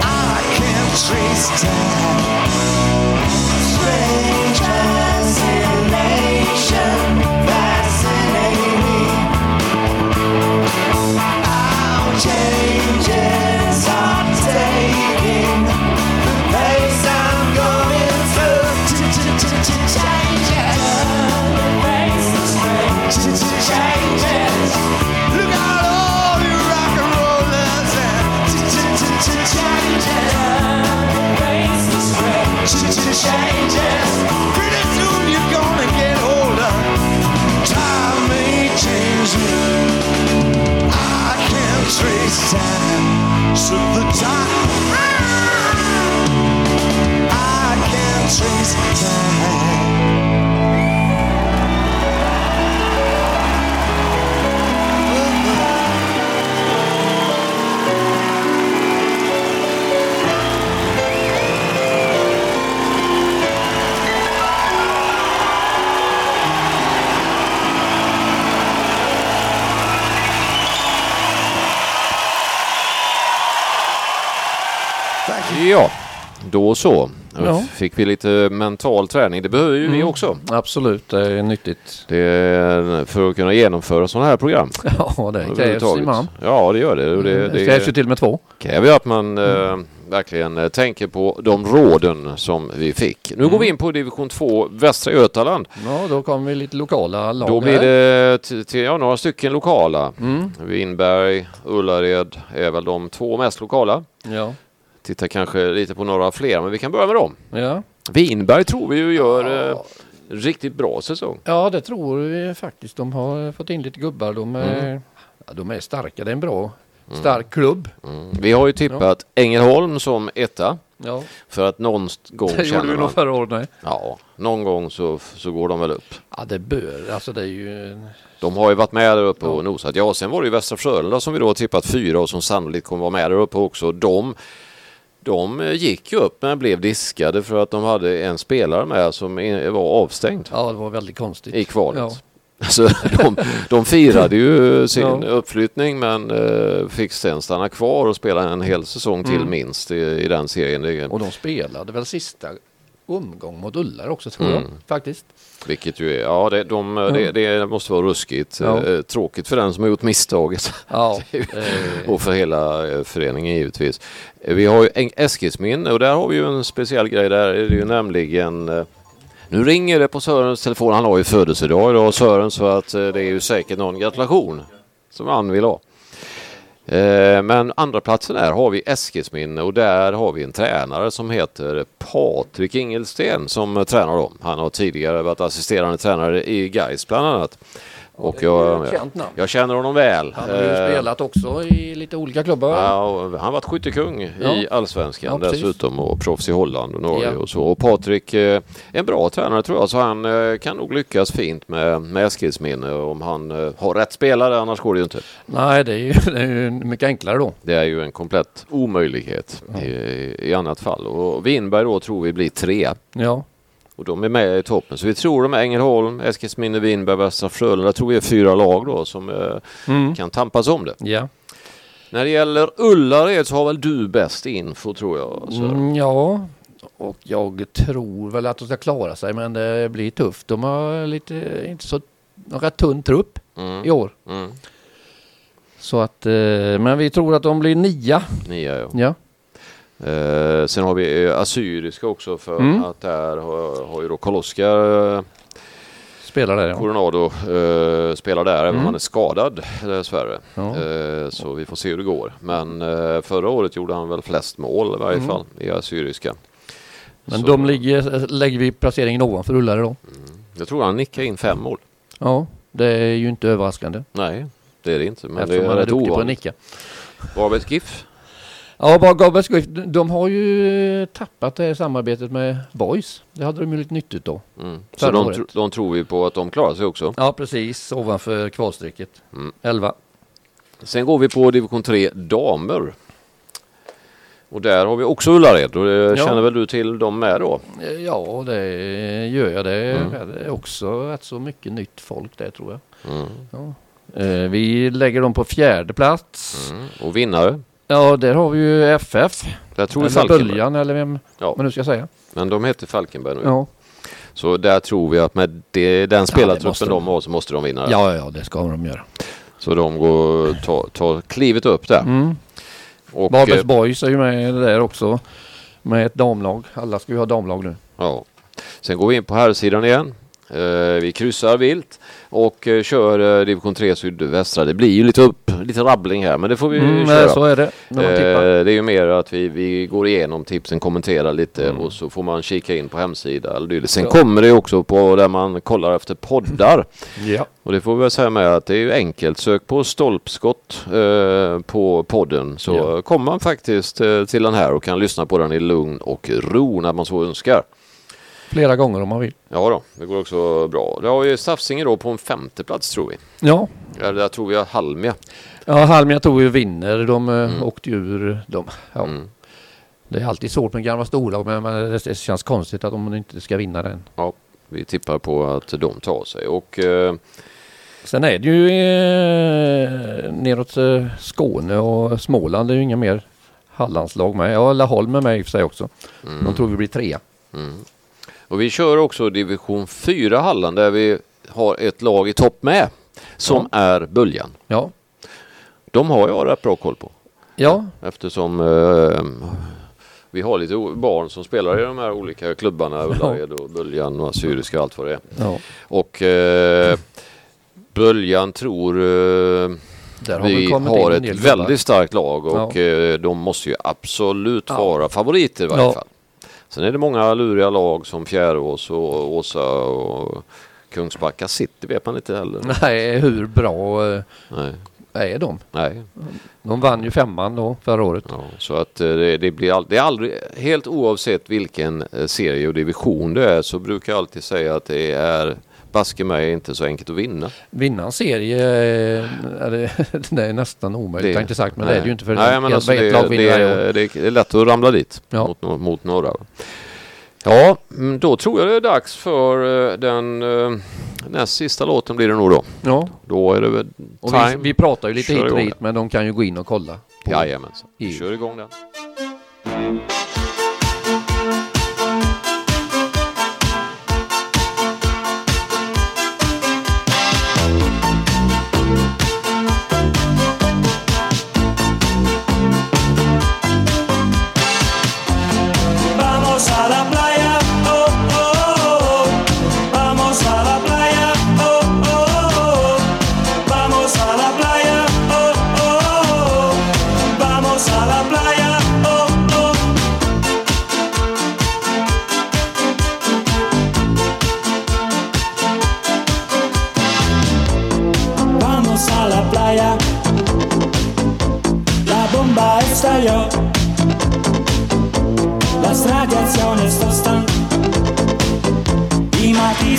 Speaker 7: I can't trace time. Strange fascination, fascinating trace time. So the time
Speaker 4: då så.
Speaker 2: Ja.
Speaker 4: Fick vi lite mental träning. Det behöver ju vi
Speaker 2: Mm.
Speaker 4: också.
Speaker 2: Absolut, det är nyttigt.
Speaker 4: Det är för att kunna genomföra sådana här program. <laughs>
Speaker 2: Ja, det krävs imorgon.
Speaker 4: Ja, det gör det. Och det,
Speaker 2: Det krävs ju till och med två.
Speaker 4: kräver ju att man eh, verkligen eh, tänker på de råden som vi fick. Nu går vi in på division 2 Västra Götaland.
Speaker 2: Ja, då kommer vi lite lokala lag
Speaker 4: Då blir det till, till, ja, några stycken lokala.
Speaker 2: Mm.
Speaker 4: Vinberg, Ullared är väl de två mest lokala.
Speaker 2: Ja,
Speaker 4: Tittar kanske lite på några fler, men vi kan börja med dem.
Speaker 2: ja.
Speaker 4: Vinberg tror vi ju gör eh, riktigt bra säsong.
Speaker 2: ja, det tror vi faktiskt. De har fått in lite gubbar. De är
Speaker 4: Mm.
Speaker 2: Ja, de är starka. Det är en bra, stark klubb.
Speaker 4: Mm. Vi har ju tippat Ängelholm som etta.
Speaker 2: Ja,
Speaker 4: För att någon gång
Speaker 2: det gjorde
Speaker 4: känner
Speaker 2: vi nog
Speaker 4: man,
Speaker 2: förra året. Nej.
Speaker 4: ja, någon gång så, så går de väl upp.
Speaker 2: Ja, det bör. Alltså det är ju...
Speaker 4: De har ju varit med där uppe och nosat. Ja, sen var det ju Västra Frölunda som vi då har tippat fyra och som sannolikt kommer vara med där uppe också. De, de eh, gick ju upp men blev diskade för att de hade en spelare med som var avstängd
Speaker 2: Ja, det var väldigt konstigt.
Speaker 4: i kvalet.
Speaker 2: Ja. <laughs>
Speaker 4: Så de, de firade ju sin
Speaker 2: Ja.
Speaker 4: uppflyttning men eh, fick sen stanna kvar och spela en hel säsong till
Speaker 2: Mm.
Speaker 4: minst i, i den serien.
Speaker 2: Och de spelade väl sista omgång mot Ullare också tror
Speaker 4: Mm.
Speaker 2: jag. Faktiskt.
Speaker 4: vilket ju är, ja det, de, det, det måste vara ruskigt.
Speaker 2: Ja.
Speaker 4: Eh, tråkigt för den som har gjort misstaget.
Speaker 2: Ja. <laughs> Eh,
Speaker 4: Och för hela eh, föreningen givetvis. Vi har ju Eskilsminne och där har vi ju en speciell grej. Där är det ju nämligen nu ringer det på Sörens telefon. Han har ju födelsedag idag Sören så att det är ju säkert någon gratulation som han vill ha. Eh, men andra platsen där har vi Eskilsminne och där har vi en tränare som heter Patrik Ingelsten som tränar dem. Han har tidigare varit assisterande tränare i Gais bland annat. Och jag, jag känner honom väl.
Speaker 2: Han har ju
Speaker 4: Eh,
Speaker 2: spelat också i lite olika klubbar.
Speaker 4: Ja, han har varit skyttekung i
Speaker 2: Ja.
Speaker 4: allsvenskan
Speaker 2: Ja,
Speaker 4: dessutom och proffs i Holland och Norge
Speaker 2: Ja.
Speaker 4: och så. Och Patrik eh, är en bra tränare tror jag så han eh, kan nog lyckas fint med, med Eskilsminne om han eh, har rätt spelare annars går det ju inte.
Speaker 2: Nej, det är ju, <laughs> det är ju mycket enklare då.
Speaker 4: Det är ju en komplett omöjlighet i, i annat fall. Och Winberg då tror vi blir tre.
Speaker 2: Ja,
Speaker 4: Och de är med i toppen. Så vi tror de är Ängelholm, Eskilsminne, Winberg, Västra Frölunda. tror vi är fyra lag då som eh,
Speaker 2: mm.
Speaker 4: kan tampas om det.
Speaker 2: ja.
Speaker 4: När det gäller Ullared så har väl du bäst info tror jag.
Speaker 2: Mm, ja. Och jag tror väl att de ska klara sig men det blir tufft. De har lite, inte så, rätt tunn trupp
Speaker 4: Mm.
Speaker 2: i år.
Speaker 4: Mm.
Speaker 2: Så att, eh, men vi tror att de blir nia.
Speaker 4: Nia ja.
Speaker 2: Ja,
Speaker 4: Eh, sen har vi eh, Assyriska också för
Speaker 2: Mm.
Speaker 4: att där har, har ju då Karl-Oskar eh,
Speaker 2: spelar där ja.
Speaker 4: Coronado eh, spelar där även om
Speaker 2: Mm.
Speaker 4: han är skadad eh, dessvärre.
Speaker 2: ja.
Speaker 4: Eh, så vi får se hur det går. Men eh, förra året gjorde han väl flest mål i varje
Speaker 2: Mm.
Speaker 4: fall i Assyriska.
Speaker 2: Men
Speaker 4: Så-
Speaker 2: de ligger, lägger vi placeringen ovanför Ullare då.
Speaker 4: Jag tror han nickade in fem mål.
Speaker 2: Ja, det är ju inte överraskande.
Speaker 4: Nej, det är det inte. Men det
Speaker 2: eftersom
Speaker 4: är
Speaker 2: man är duktig på att
Speaker 4: ovanligt.
Speaker 2: nicka.
Speaker 4: Varbergs GIF.
Speaker 2: Ja, bara Gabels Swift, de har ju tappat det här samarbetet med Boys. Det hade de ju lite nyttigt då.
Speaker 4: Mm. Så de, tro- de tror vi på att de klarar sig också.
Speaker 2: Ja, precis. Ovanför kvalstrecket.
Speaker 4: Mm.
Speaker 2: 11.
Speaker 4: Sen går vi på division 3 damer. Och där har vi också Ullared och det
Speaker 2: Ja.
Speaker 4: känner väl du till dem med då?
Speaker 2: Eh, Ja, det gör jag. Det är,
Speaker 4: Mm.
Speaker 2: är också rätt så mycket nytt folk där tror jag.
Speaker 4: Mm.
Speaker 2: Ja. Eh, Vi lägger dem på fjärde plats.
Speaker 4: Mm. Och vinnare?
Speaker 2: Ja, där har vi ju FF.
Speaker 4: Där tror
Speaker 2: Eller
Speaker 4: Falkenberg.
Speaker 2: Böljan eller vem
Speaker 4: Ja,
Speaker 2: man nu ska säga.
Speaker 4: men de heter Falkenberg nu.
Speaker 2: Ja.
Speaker 4: Så där tror vi att med det, den spelartruppen
Speaker 2: måste
Speaker 4: de. har så måste de vinna.
Speaker 2: ja, ja, det ska de göra.
Speaker 4: Så de går, tar ta klivet upp där.
Speaker 2: Mm.
Speaker 4: Och,
Speaker 2: Varbergs
Speaker 4: eh,
Speaker 2: Boys är ju med där också. Med ett damlag. Alla ska ju ha damlag nu.
Speaker 4: ja. Sen går vi in på här sidan igen. Eh, vi kryssar vilt och eh, kör eh, division 3 sydvästra. Det blir ju lite upp, lite rabbling här men det får vi
Speaker 2: Mm,
Speaker 4: köra.
Speaker 2: så är det. När man tippar.
Speaker 4: det är ju mer att vi, vi går igenom tipsen, kommenterar lite
Speaker 2: Mm.
Speaker 4: och så får man kika in på hemsida eller. Sen
Speaker 2: Ja.
Speaker 4: kommer det också på där man kollar efter poddar. <clears throat>
Speaker 2: Ja.
Speaker 4: Och det får vi väl säga med att det är ju enkelt. Sök på stolpskott eh, på podden så
Speaker 2: Ja.
Speaker 4: kommer man faktiskt eh, till den här och kan lyssna på den i lugn och ro när man så önskar.
Speaker 2: Flera gånger om man vill.
Speaker 4: Ja då, det går också bra. Det har ju Stafsinge då på en femte plats tror vi.
Speaker 2: Ja.
Speaker 4: Eller där tror vi att Halmia.
Speaker 2: Ja, Halmia tror ju vinner. De eh,
Speaker 4: Mm.
Speaker 2: åkte ur. De, ja.
Speaker 4: Mm.
Speaker 2: Det är alltid svårt med gamla storlag men det, känns konstigt att de inte ska vinna den.
Speaker 4: Vi tippar på att de tar sig och eh,
Speaker 2: Sen är det ju eh, neråt eh, Skåne och Småland. Det är ju inga mer Hallandslag med. Ja, Laholm är med i och för sig också.
Speaker 4: mm.
Speaker 2: De tror vi blir trea.
Speaker 4: Mm. Och vi kör också division 4 Halland där vi har ett lag i topp med. Som är Böljan.
Speaker 2: Ja.
Speaker 4: De har jag rätt bra koll på.
Speaker 2: Ja.
Speaker 4: Eftersom eh, vi har lite barn som spelar i de här olika klubbarna. Ullared och Böljan och Assyriska och allt vad det är.
Speaker 2: ja.
Speaker 4: Och eh, Böljan tror eh,
Speaker 2: har vi
Speaker 4: har ett väldigt starkt lag och eh, de måste ju absolut
Speaker 2: Ja.
Speaker 4: vara favoriter i varje
Speaker 2: Ja.
Speaker 4: fall. Sen är det många luriga lag som Fjärås och Åsa och Kungsbacka City vet man inte heller.
Speaker 2: Nej, hur bra. eh,
Speaker 4: Nej.
Speaker 2: är de.
Speaker 4: Nej.
Speaker 2: De vann ju femman då förra året.
Speaker 4: Ja, så att eh, det, det blir all, det är aldrig, helt oavsett vilken eh, serie och division det är så brukar jag alltid säga att det är baske mig inte så enkelt att vinna.
Speaker 2: Vinna en serie eh, är det, <laughs> det är nästan omöjligt, tänkte sagt, men det är det ju inte för
Speaker 4: Nej, men alltså
Speaker 2: ett
Speaker 4: det,
Speaker 2: lag vinner
Speaker 4: det, det, det är lätt att ramla dit
Speaker 2: Ja.
Speaker 4: mot, mot några. Ja, mm, då tror jag det är dags för eh, den eh, näst sista låten blir det nog då.
Speaker 2: Ja,
Speaker 4: Då är det
Speaker 2: och
Speaker 4: time.
Speaker 2: vi, vi pratar ju lite hit och dit, men de kan ju gå in och kolla.
Speaker 4: Jajamensan. Vi kör igång den.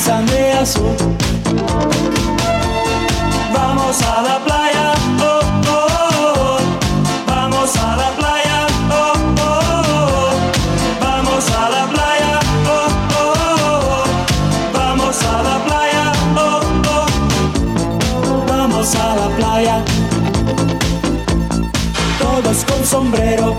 Speaker 8: De azul. Vamos a la playa, oh, oh, oh. Vamos a la playa, oh, oh, oh. Vamos a la playa, oh, oh, oh. Vamos a la playa, oh, oh. Vamos a la playa. Todos con sombrero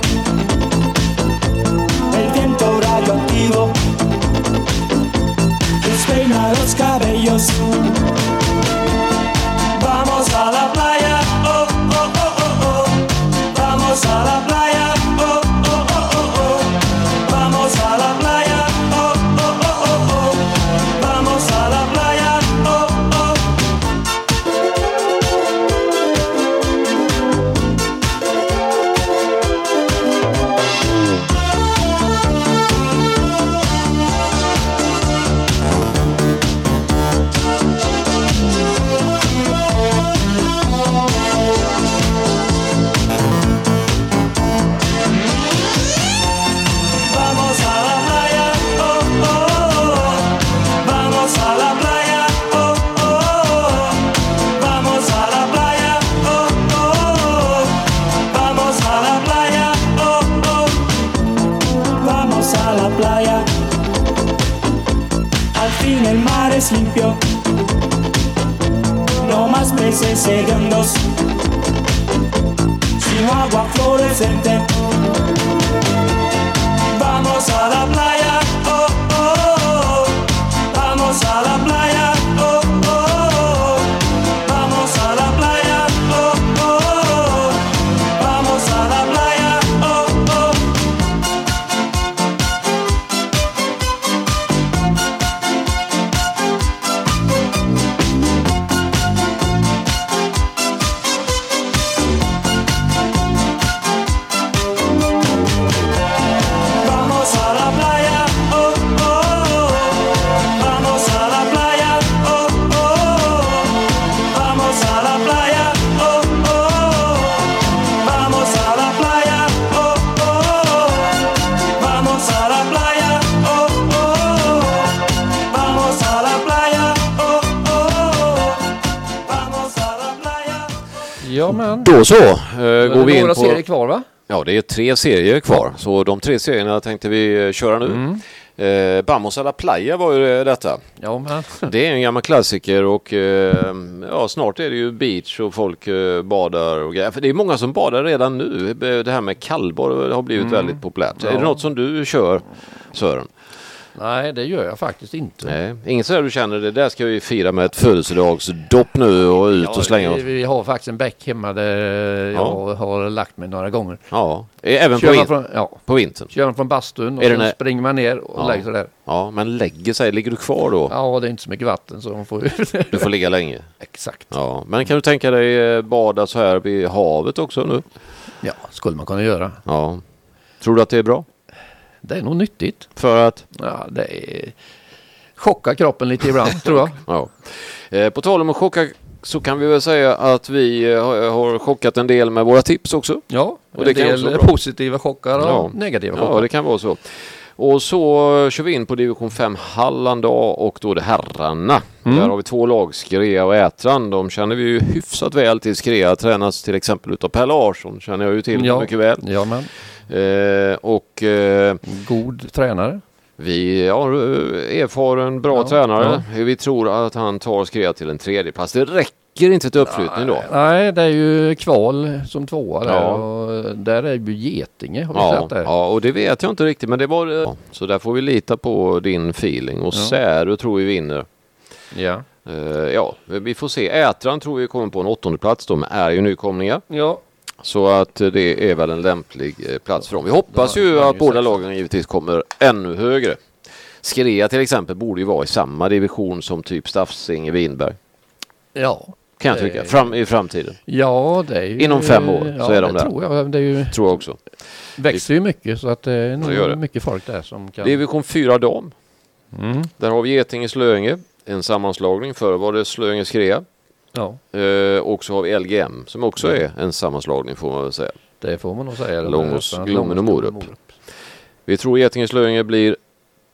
Speaker 4: Då så, eh,
Speaker 2: är
Speaker 4: går vi in
Speaker 2: några
Speaker 4: på...
Speaker 2: serier kvar va?
Speaker 4: Ja, det är tre serier kvar. Så de tre serierna tänkte vi eh, köra nu.
Speaker 2: Mm.
Speaker 4: Eh, Vamos a la playa var ju eh, detta.
Speaker 2: Ja, men. <laughs>
Speaker 4: Det är en gammal klassiker och eh, ja, snart är det ju beach och folk eh, badar och grejer. För det är många som badar redan nu. Det här med kallbad har blivit väldigt populärt. Är
Speaker 2: Mm. Ja.
Speaker 4: det något som du kör Sören?
Speaker 2: Nej, det gör jag faktiskt inte.
Speaker 4: Nej, inget sådär du känner det där ska vi fira med ett födelsedagsdopp nu och ut och slänga oss.
Speaker 2: vi har faktiskt en bäck hemma där jag har lagt mig några gånger.
Speaker 4: Ja, även på,
Speaker 2: Kör man,
Speaker 4: vin-
Speaker 2: från, ja,
Speaker 4: på vintern.
Speaker 2: kör man från bastun och så springer man ner och
Speaker 4: Ja.
Speaker 2: lägger sig där.
Speaker 4: Ja, men lägger sig, ligger du kvar då?
Speaker 2: Ja, det är inte så mycket vatten så de får.
Speaker 4: Du får ligga länge. <laughs>
Speaker 2: Exakt.
Speaker 4: Ja, men kan du tänka dig eh, bada så här vid havet också nu?
Speaker 2: Ja, skulle man kunna göra.
Speaker 4: Ja. Tror du att det är bra?
Speaker 2: Det är nog nyttigt.
Speaker 4: För att?
Speaker 2: Ja, det är... Chocka kroppen lite ibland <laughs> tror jag.
Speaker 4: Ja. Eh, på tal om att chocka så kan vi väl säga att vi eh, har, har chockat en del med våra tips också.
Speaker 2: Ja,
Speaker 4: Och
Speaker 2: en
Speaker 4: det kan
Speaker 2: del
Speaker 4: bra.
Speaker 2: positiva chockar och
Speaker 4: Ja.
Speaker 2: negativa
Speaker 4: Ja,
Speaker 2: chockar.
Speaker 4: det kan vara så. Och så kör vi in på division 5 Halland A och då det herrarna.
Speaker 2: Mm.
Speaker 4: Där har vi två lag, Skrea och Ätran. De känner vi ju hyfsat väl till. Skrea tränas till exempel utav Per Larsson, känner jag ju till
Speaker 2: Ja.
Speaker 4: mycket väl.
Speaker 2: Ja, men
Speaker 4: Eh, och eh,
Speaker 2: god tränare.
Speaker 4: vi har eh, erfaren, bra
Speaker 2: Ja,
Speaker 4: tränare. Vi tror att han tar Skrea till en tredje plats. Det räcker inte till uppflyttning då.
Speaker 2: Nej, det är ju kval som tvåa där
Speaker 4: Ja.
Speaker 2: och där är ju Getinge. Har vi
Speaker 4: Ja,
Speaker 2: sett det?
Speaker 4: ja, och det vet jag inte riktigt, men det var ja. Så där får vi lita på din feeling. Och
Speaker 2: Ja.
Speaker 4: Särö tror vi vinner.
Speaker 2: Ja.
Speaker 4: Eh, ja, vi får se. Ätran tror vi kommer på en åttonde plats. De är ju nykomlingar.
Speaker 2: Ja.
Speaker 4: Så att eh, det är väl en lämplig eh, plats för dem. Vi hoppas
Speaker 2: Ja,
Speaker 4: ju att båda lagen givetvis kommer ännu högre. Skrea till exempel borde ju vara i samma division som typ Staffsinge Vinberg.
Speaker 2: Ja.
Speaker 4: Kan jag tycka. Fram, I framtiden.
Speaker 2: Ja, det är ju...
Speaker 4: Inom fem år så är de
Speaker 2: det
Speaker 4: där.
Speaker 2: tror jag. Det är ju,
Speaker 4: Tror jag också.
Speaker 2: växer ju mycket så att det är nog
Speaker 4: Det
Speaker 2: mycket folk där som kan...
Speaker 4: Division 4 dam.
Speaker 2: Mm.
Speaker 4: Där har vi Getinge Slöinge. En sammanslagning. Förr var det Slöinge Skrea.
Speaker 2: Ja,
Speaker 4: Eh, och så har vi LGM som också är en sammanslagning får man väl säga.
Speaker 2: det får man nog säga.
Speaker 4: Långås, Glommen och Morup. Vi tror Getinge Slöinge blir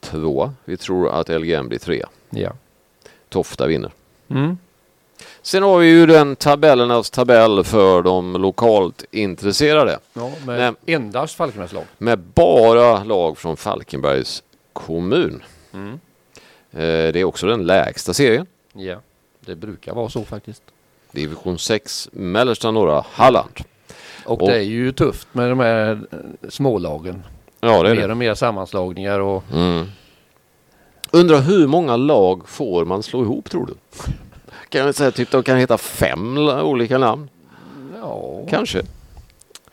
Speaker 4: två. Vi tror att LGM blir tre.
Speaker 2: Ja.
Speaker 4: Tofta vinner.
Speaker 2: Mm.
Speaker 4: Sen har vi ju den tabellernas tabell för de lokalt intresserade.
Speaker 2: ja
Speaker 4: Nej.
Speaker 2: med endast Falkenbergslag.
Speaker 4: Med bara lag från Falkenbergs kommun.
Speaker 2: Mm.
Speaker 4: Eh, det är också den lägsta serien.
Speaker 2: Ja, det brukar vara så faktiskt.
Speaker 4: Division 6 mellersta norra Halland.
Speaker 2: Och,
Speaker 4: Och-
Speaker 2: det är ju tufft med de här eh, smålagen.
Speaker 4: Ja det är
Speaker 2: mer
Speaker 4: det.
Speaker 2: och mer sammanslagningar och
Speaker 4: Mm. Undrar hur många lag får man slå ihop tror du? Kan jag säga typ de kan heta fem olika namn?
Speaker 2: ja,
Speaker 4: Kanske.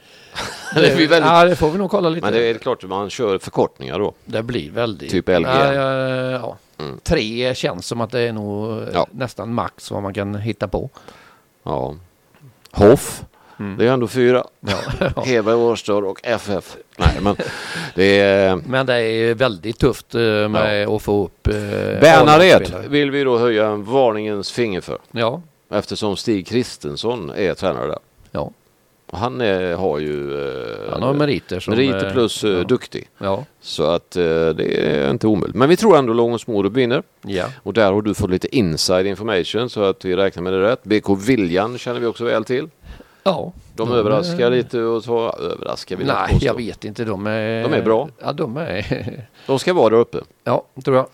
Speaker 4: <laughs> det blir väldigt...
Speaker 2: ja, det får vi nog kolla lite.
Speaker 4: Men det är klart att man kör förkortningar då.
Speaker 2: Det blir väldigt...
Speaker 4: Typ LG.
Speaker 2: Ja, ja, ja.
Speaker 4: Mm.
Speaker 2: Tre känns som att det är nog eh,
Speaker 4: Ja.
Speaker 2: nästan max vad man kan hitta på.
Speaker 4: Ja. Hoff.
Speaker 2: Mm.
Speaker 4: Det är ändå fyra.
Speaker 2: Ja. <laughs>
Speaker 4: Heberg, Årstad och FF. Nej men det är...
Speaker 2: Men det är väldigt tufft eh, med att få upp... Eh, A-lagsspelare.
Speaker 4: vill vi då höja en varningens finger för.
Speaker 2: Ja,
Speaker 4: Eftersom Stig Kristensson är tränare där.
Speaker 2: ja.
Speaker 4: Han är, har ju... eh,
Speaker 2: Han har meriter som...
Speaker 4: meriter
Speaker 2: eh,
Speaker 4: plus eh,
Speaker 2: ja.
Speaker 4: duktig.
Speaker 2: Ja,
Speaker 4: Så att eh, det är inte omöjligt. Men vi tror ändå Långås Morup vinner.
Speaker 2: ja.
Speaker 4: Och där har du fått lite inside information så att vi räknar med det rätt. BK Viljan känner vi också väl till.
Speaker 2: ja.
Speaker 4: De,
Speaker 2: De
Speaker 4: överraskar
Speaker 2: är-
Speaker 4: lite och så överraskar vi
Speaker 2: Nej, jag vet inte. De är...
Speaker 4: De är bra.
Speaker 2: Ja, de är...
Speaker 4: De ska vara där uppe.
Speaker 2: ja, tror jag.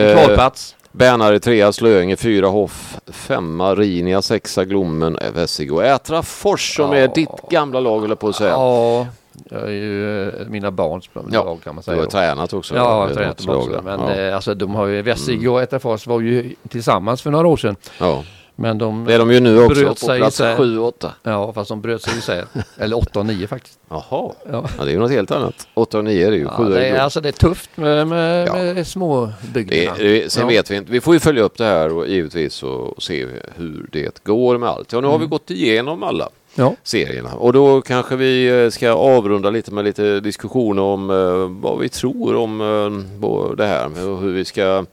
Speaker 4: Eh,
Speaker 2: Kvalplats.
Speaker 4: Bärnare trea, Slöinge fyra, Hoff femma, Rinia sexa, Glommen, Vessig och Ätra Fors som
Speaker 2: Ja.
Speaker 4: är ditt gamla lag höll på att säga.
Speaker 2: Ja, jag är ju eh, mina barns
Speaker 4: Ja,
Speaker 2: lag kan man
Speaker 4: Du
Speaker 2: säga.
Speaker 4: har
Speaker 2: då.
Speaker 4: tränat också.
Speaker 2: Ja, jag har tränat också. Men
Speaker 4: ja. Mm.
Speaker 2: eh, alltså, de har ju, Vessig och Etafors var ju tillsammans för några år sedan.
Speaker 4: ja.
Speaker 2: Men de,
Speaker 4: Det är de ju nu också på plats
Speaker 2: isär.
Speaker 4: sju och åtta.
Speaker 2: ja, fast de bröt sig isär. Eller 8 och 9 faktiskt.
Speaker 4: Jaha,
Speaker 2: Ja.
Speaker 4: ja, det är ju något helt annat. Åtta och nio är det ju.
Speaker 2: Ja, det,
Speaker 4: är
Speaker 2: alltså, det är tufft med, med,
Speaker 4: Ja.
Speaker 2: med småbygderna.
Speaker 4: det, Sen
Speaker 2: Ja.
Speaker 4: vet vi inte. Vi får ju följa upp det här och givetvis och se hur det går med allt. Ja, nu har
Speaker 2: Mm.
Speaker 4: vi gått igenom alla
Speaker 2: Ja,
Speaker 4: serierna och då kanske vi eh, ska avrunda lite med lite diskussion om eh, vad vi tror om eh, det här och hur vi ska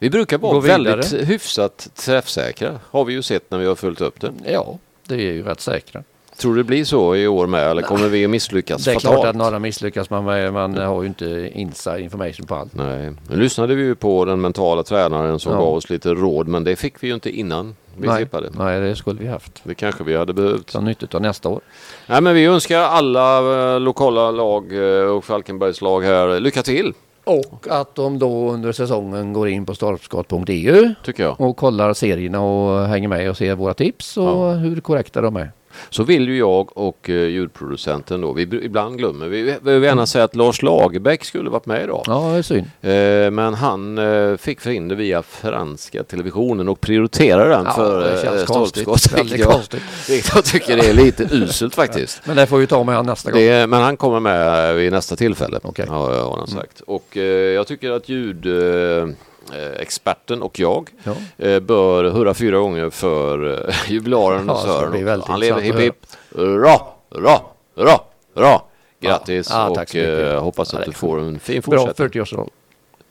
Speaker 4: vi brukar vara väldigt hyfsat träffsäkra har vi ju sett när vi har följt upp det.
Speaker 2: ja, det är ju rätt säkra.
Speaker 4: Tror du det blir så i år med eller kommer vi att misslyckas
Speaker 2: Det är
Speaker 4: fatalt?
Speaker 2: klart att några misslyckas man. Man har ju inte inside information på allt.
Speaker 4: Nej, nu lyssnade vi ju på den mentala tränaren som
Speaker 2: Ja.
Speaker 4: gav oss lite råd men det fick vi ju inte innan vi
Speaker 2: Nej.
Speaker 4: tippade.
Speaker 2: Nej, det skulle vi haft.
Speaker 4: Det kanske vi hade behövt.
Speaker 2: Ta nytta av nästa år.
Speaker 4: Nej men vi önskar alla eh, lokala lag eh, och Falkenbergs lag här lycka till
Speaker 2: Och att de då under säsongen går in på stolpskott.eu
Speaker 4: tycker jag.
Speaker 2: och kollar serierna och hänger med och ser våra tips och
Speaker 4: Ja.
Speaker 2: hur korrekta de är.
Speaker 4: Så vill ju jag och eh, ljudproducenten då, vi, ibland glömmer vi, vi vill gärna säga att Lars Lagerbäck skulle varit med idag.
Speaker 2: Ja, det är synd.
Speaker 4: Eh, men han eh, fick för in det via franska televisionen och prioriterar den
Speaker 2: Ja,
Speaker 4: för
Speaker 2: det
Speaker 4: eh, stolpskott. Vilket jag,
Speaker 2: konstigt.
Speaker 4: vilket jag tycker är lite uselt faktiskt.
Speaker 2: Men det får vi ta med han nästa gång.
Speaker 4: Det, men han kommer med vid nästa tillfälle. Ja, ja, har han sagt. Och eh, jag tycker att ljudexperten eh, Eh, experten och jag
Speaker 2: ja.
Speaker 4: Eh, bör hurra fyra gånger för eh, <laughs> jubilaren
Speaker 2: ja,
Speaker 4: Sören. Han lever hipp hipp. Hurra, hurra, hurra, hurra. Grattis
Speaker 2: ja. Ah,
Speaker 4: och eh, hoppas att du får en fin fortsättning.
Speaker 2: Bra 40-årsdag.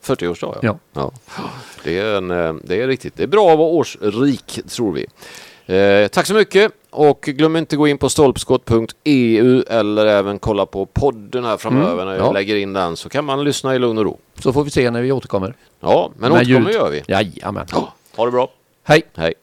Speaker 4: 40-årsdag
Speaker 2: ja.
Speaker 4: ja.
Speaker 9: Det, är en, det är riktigt. Det är bra att vara årsrik tror vi. Eh, tack så mycket. Och glöm inte gå in på stolpskott.eu eller även kolla på podden här framöver
Speaker 2: mm,
Speaker 9: när jag
Speaker 2: ja.
Speaker 9: lägger in den så kan man lyssna i lugn och ro.
Speaker 2: Så får vi se när vi återkommer.
Speaker 9: Ja, men,
Speaker 2: men
Speaker 9: återkommer
Speaker 2: ljud.
Speaker 9: gör vi.
Speaker 2: Jajamän.
Speaker 9: Ha det bra.
Speaker 2: Hej.
Speaker 9: Hej.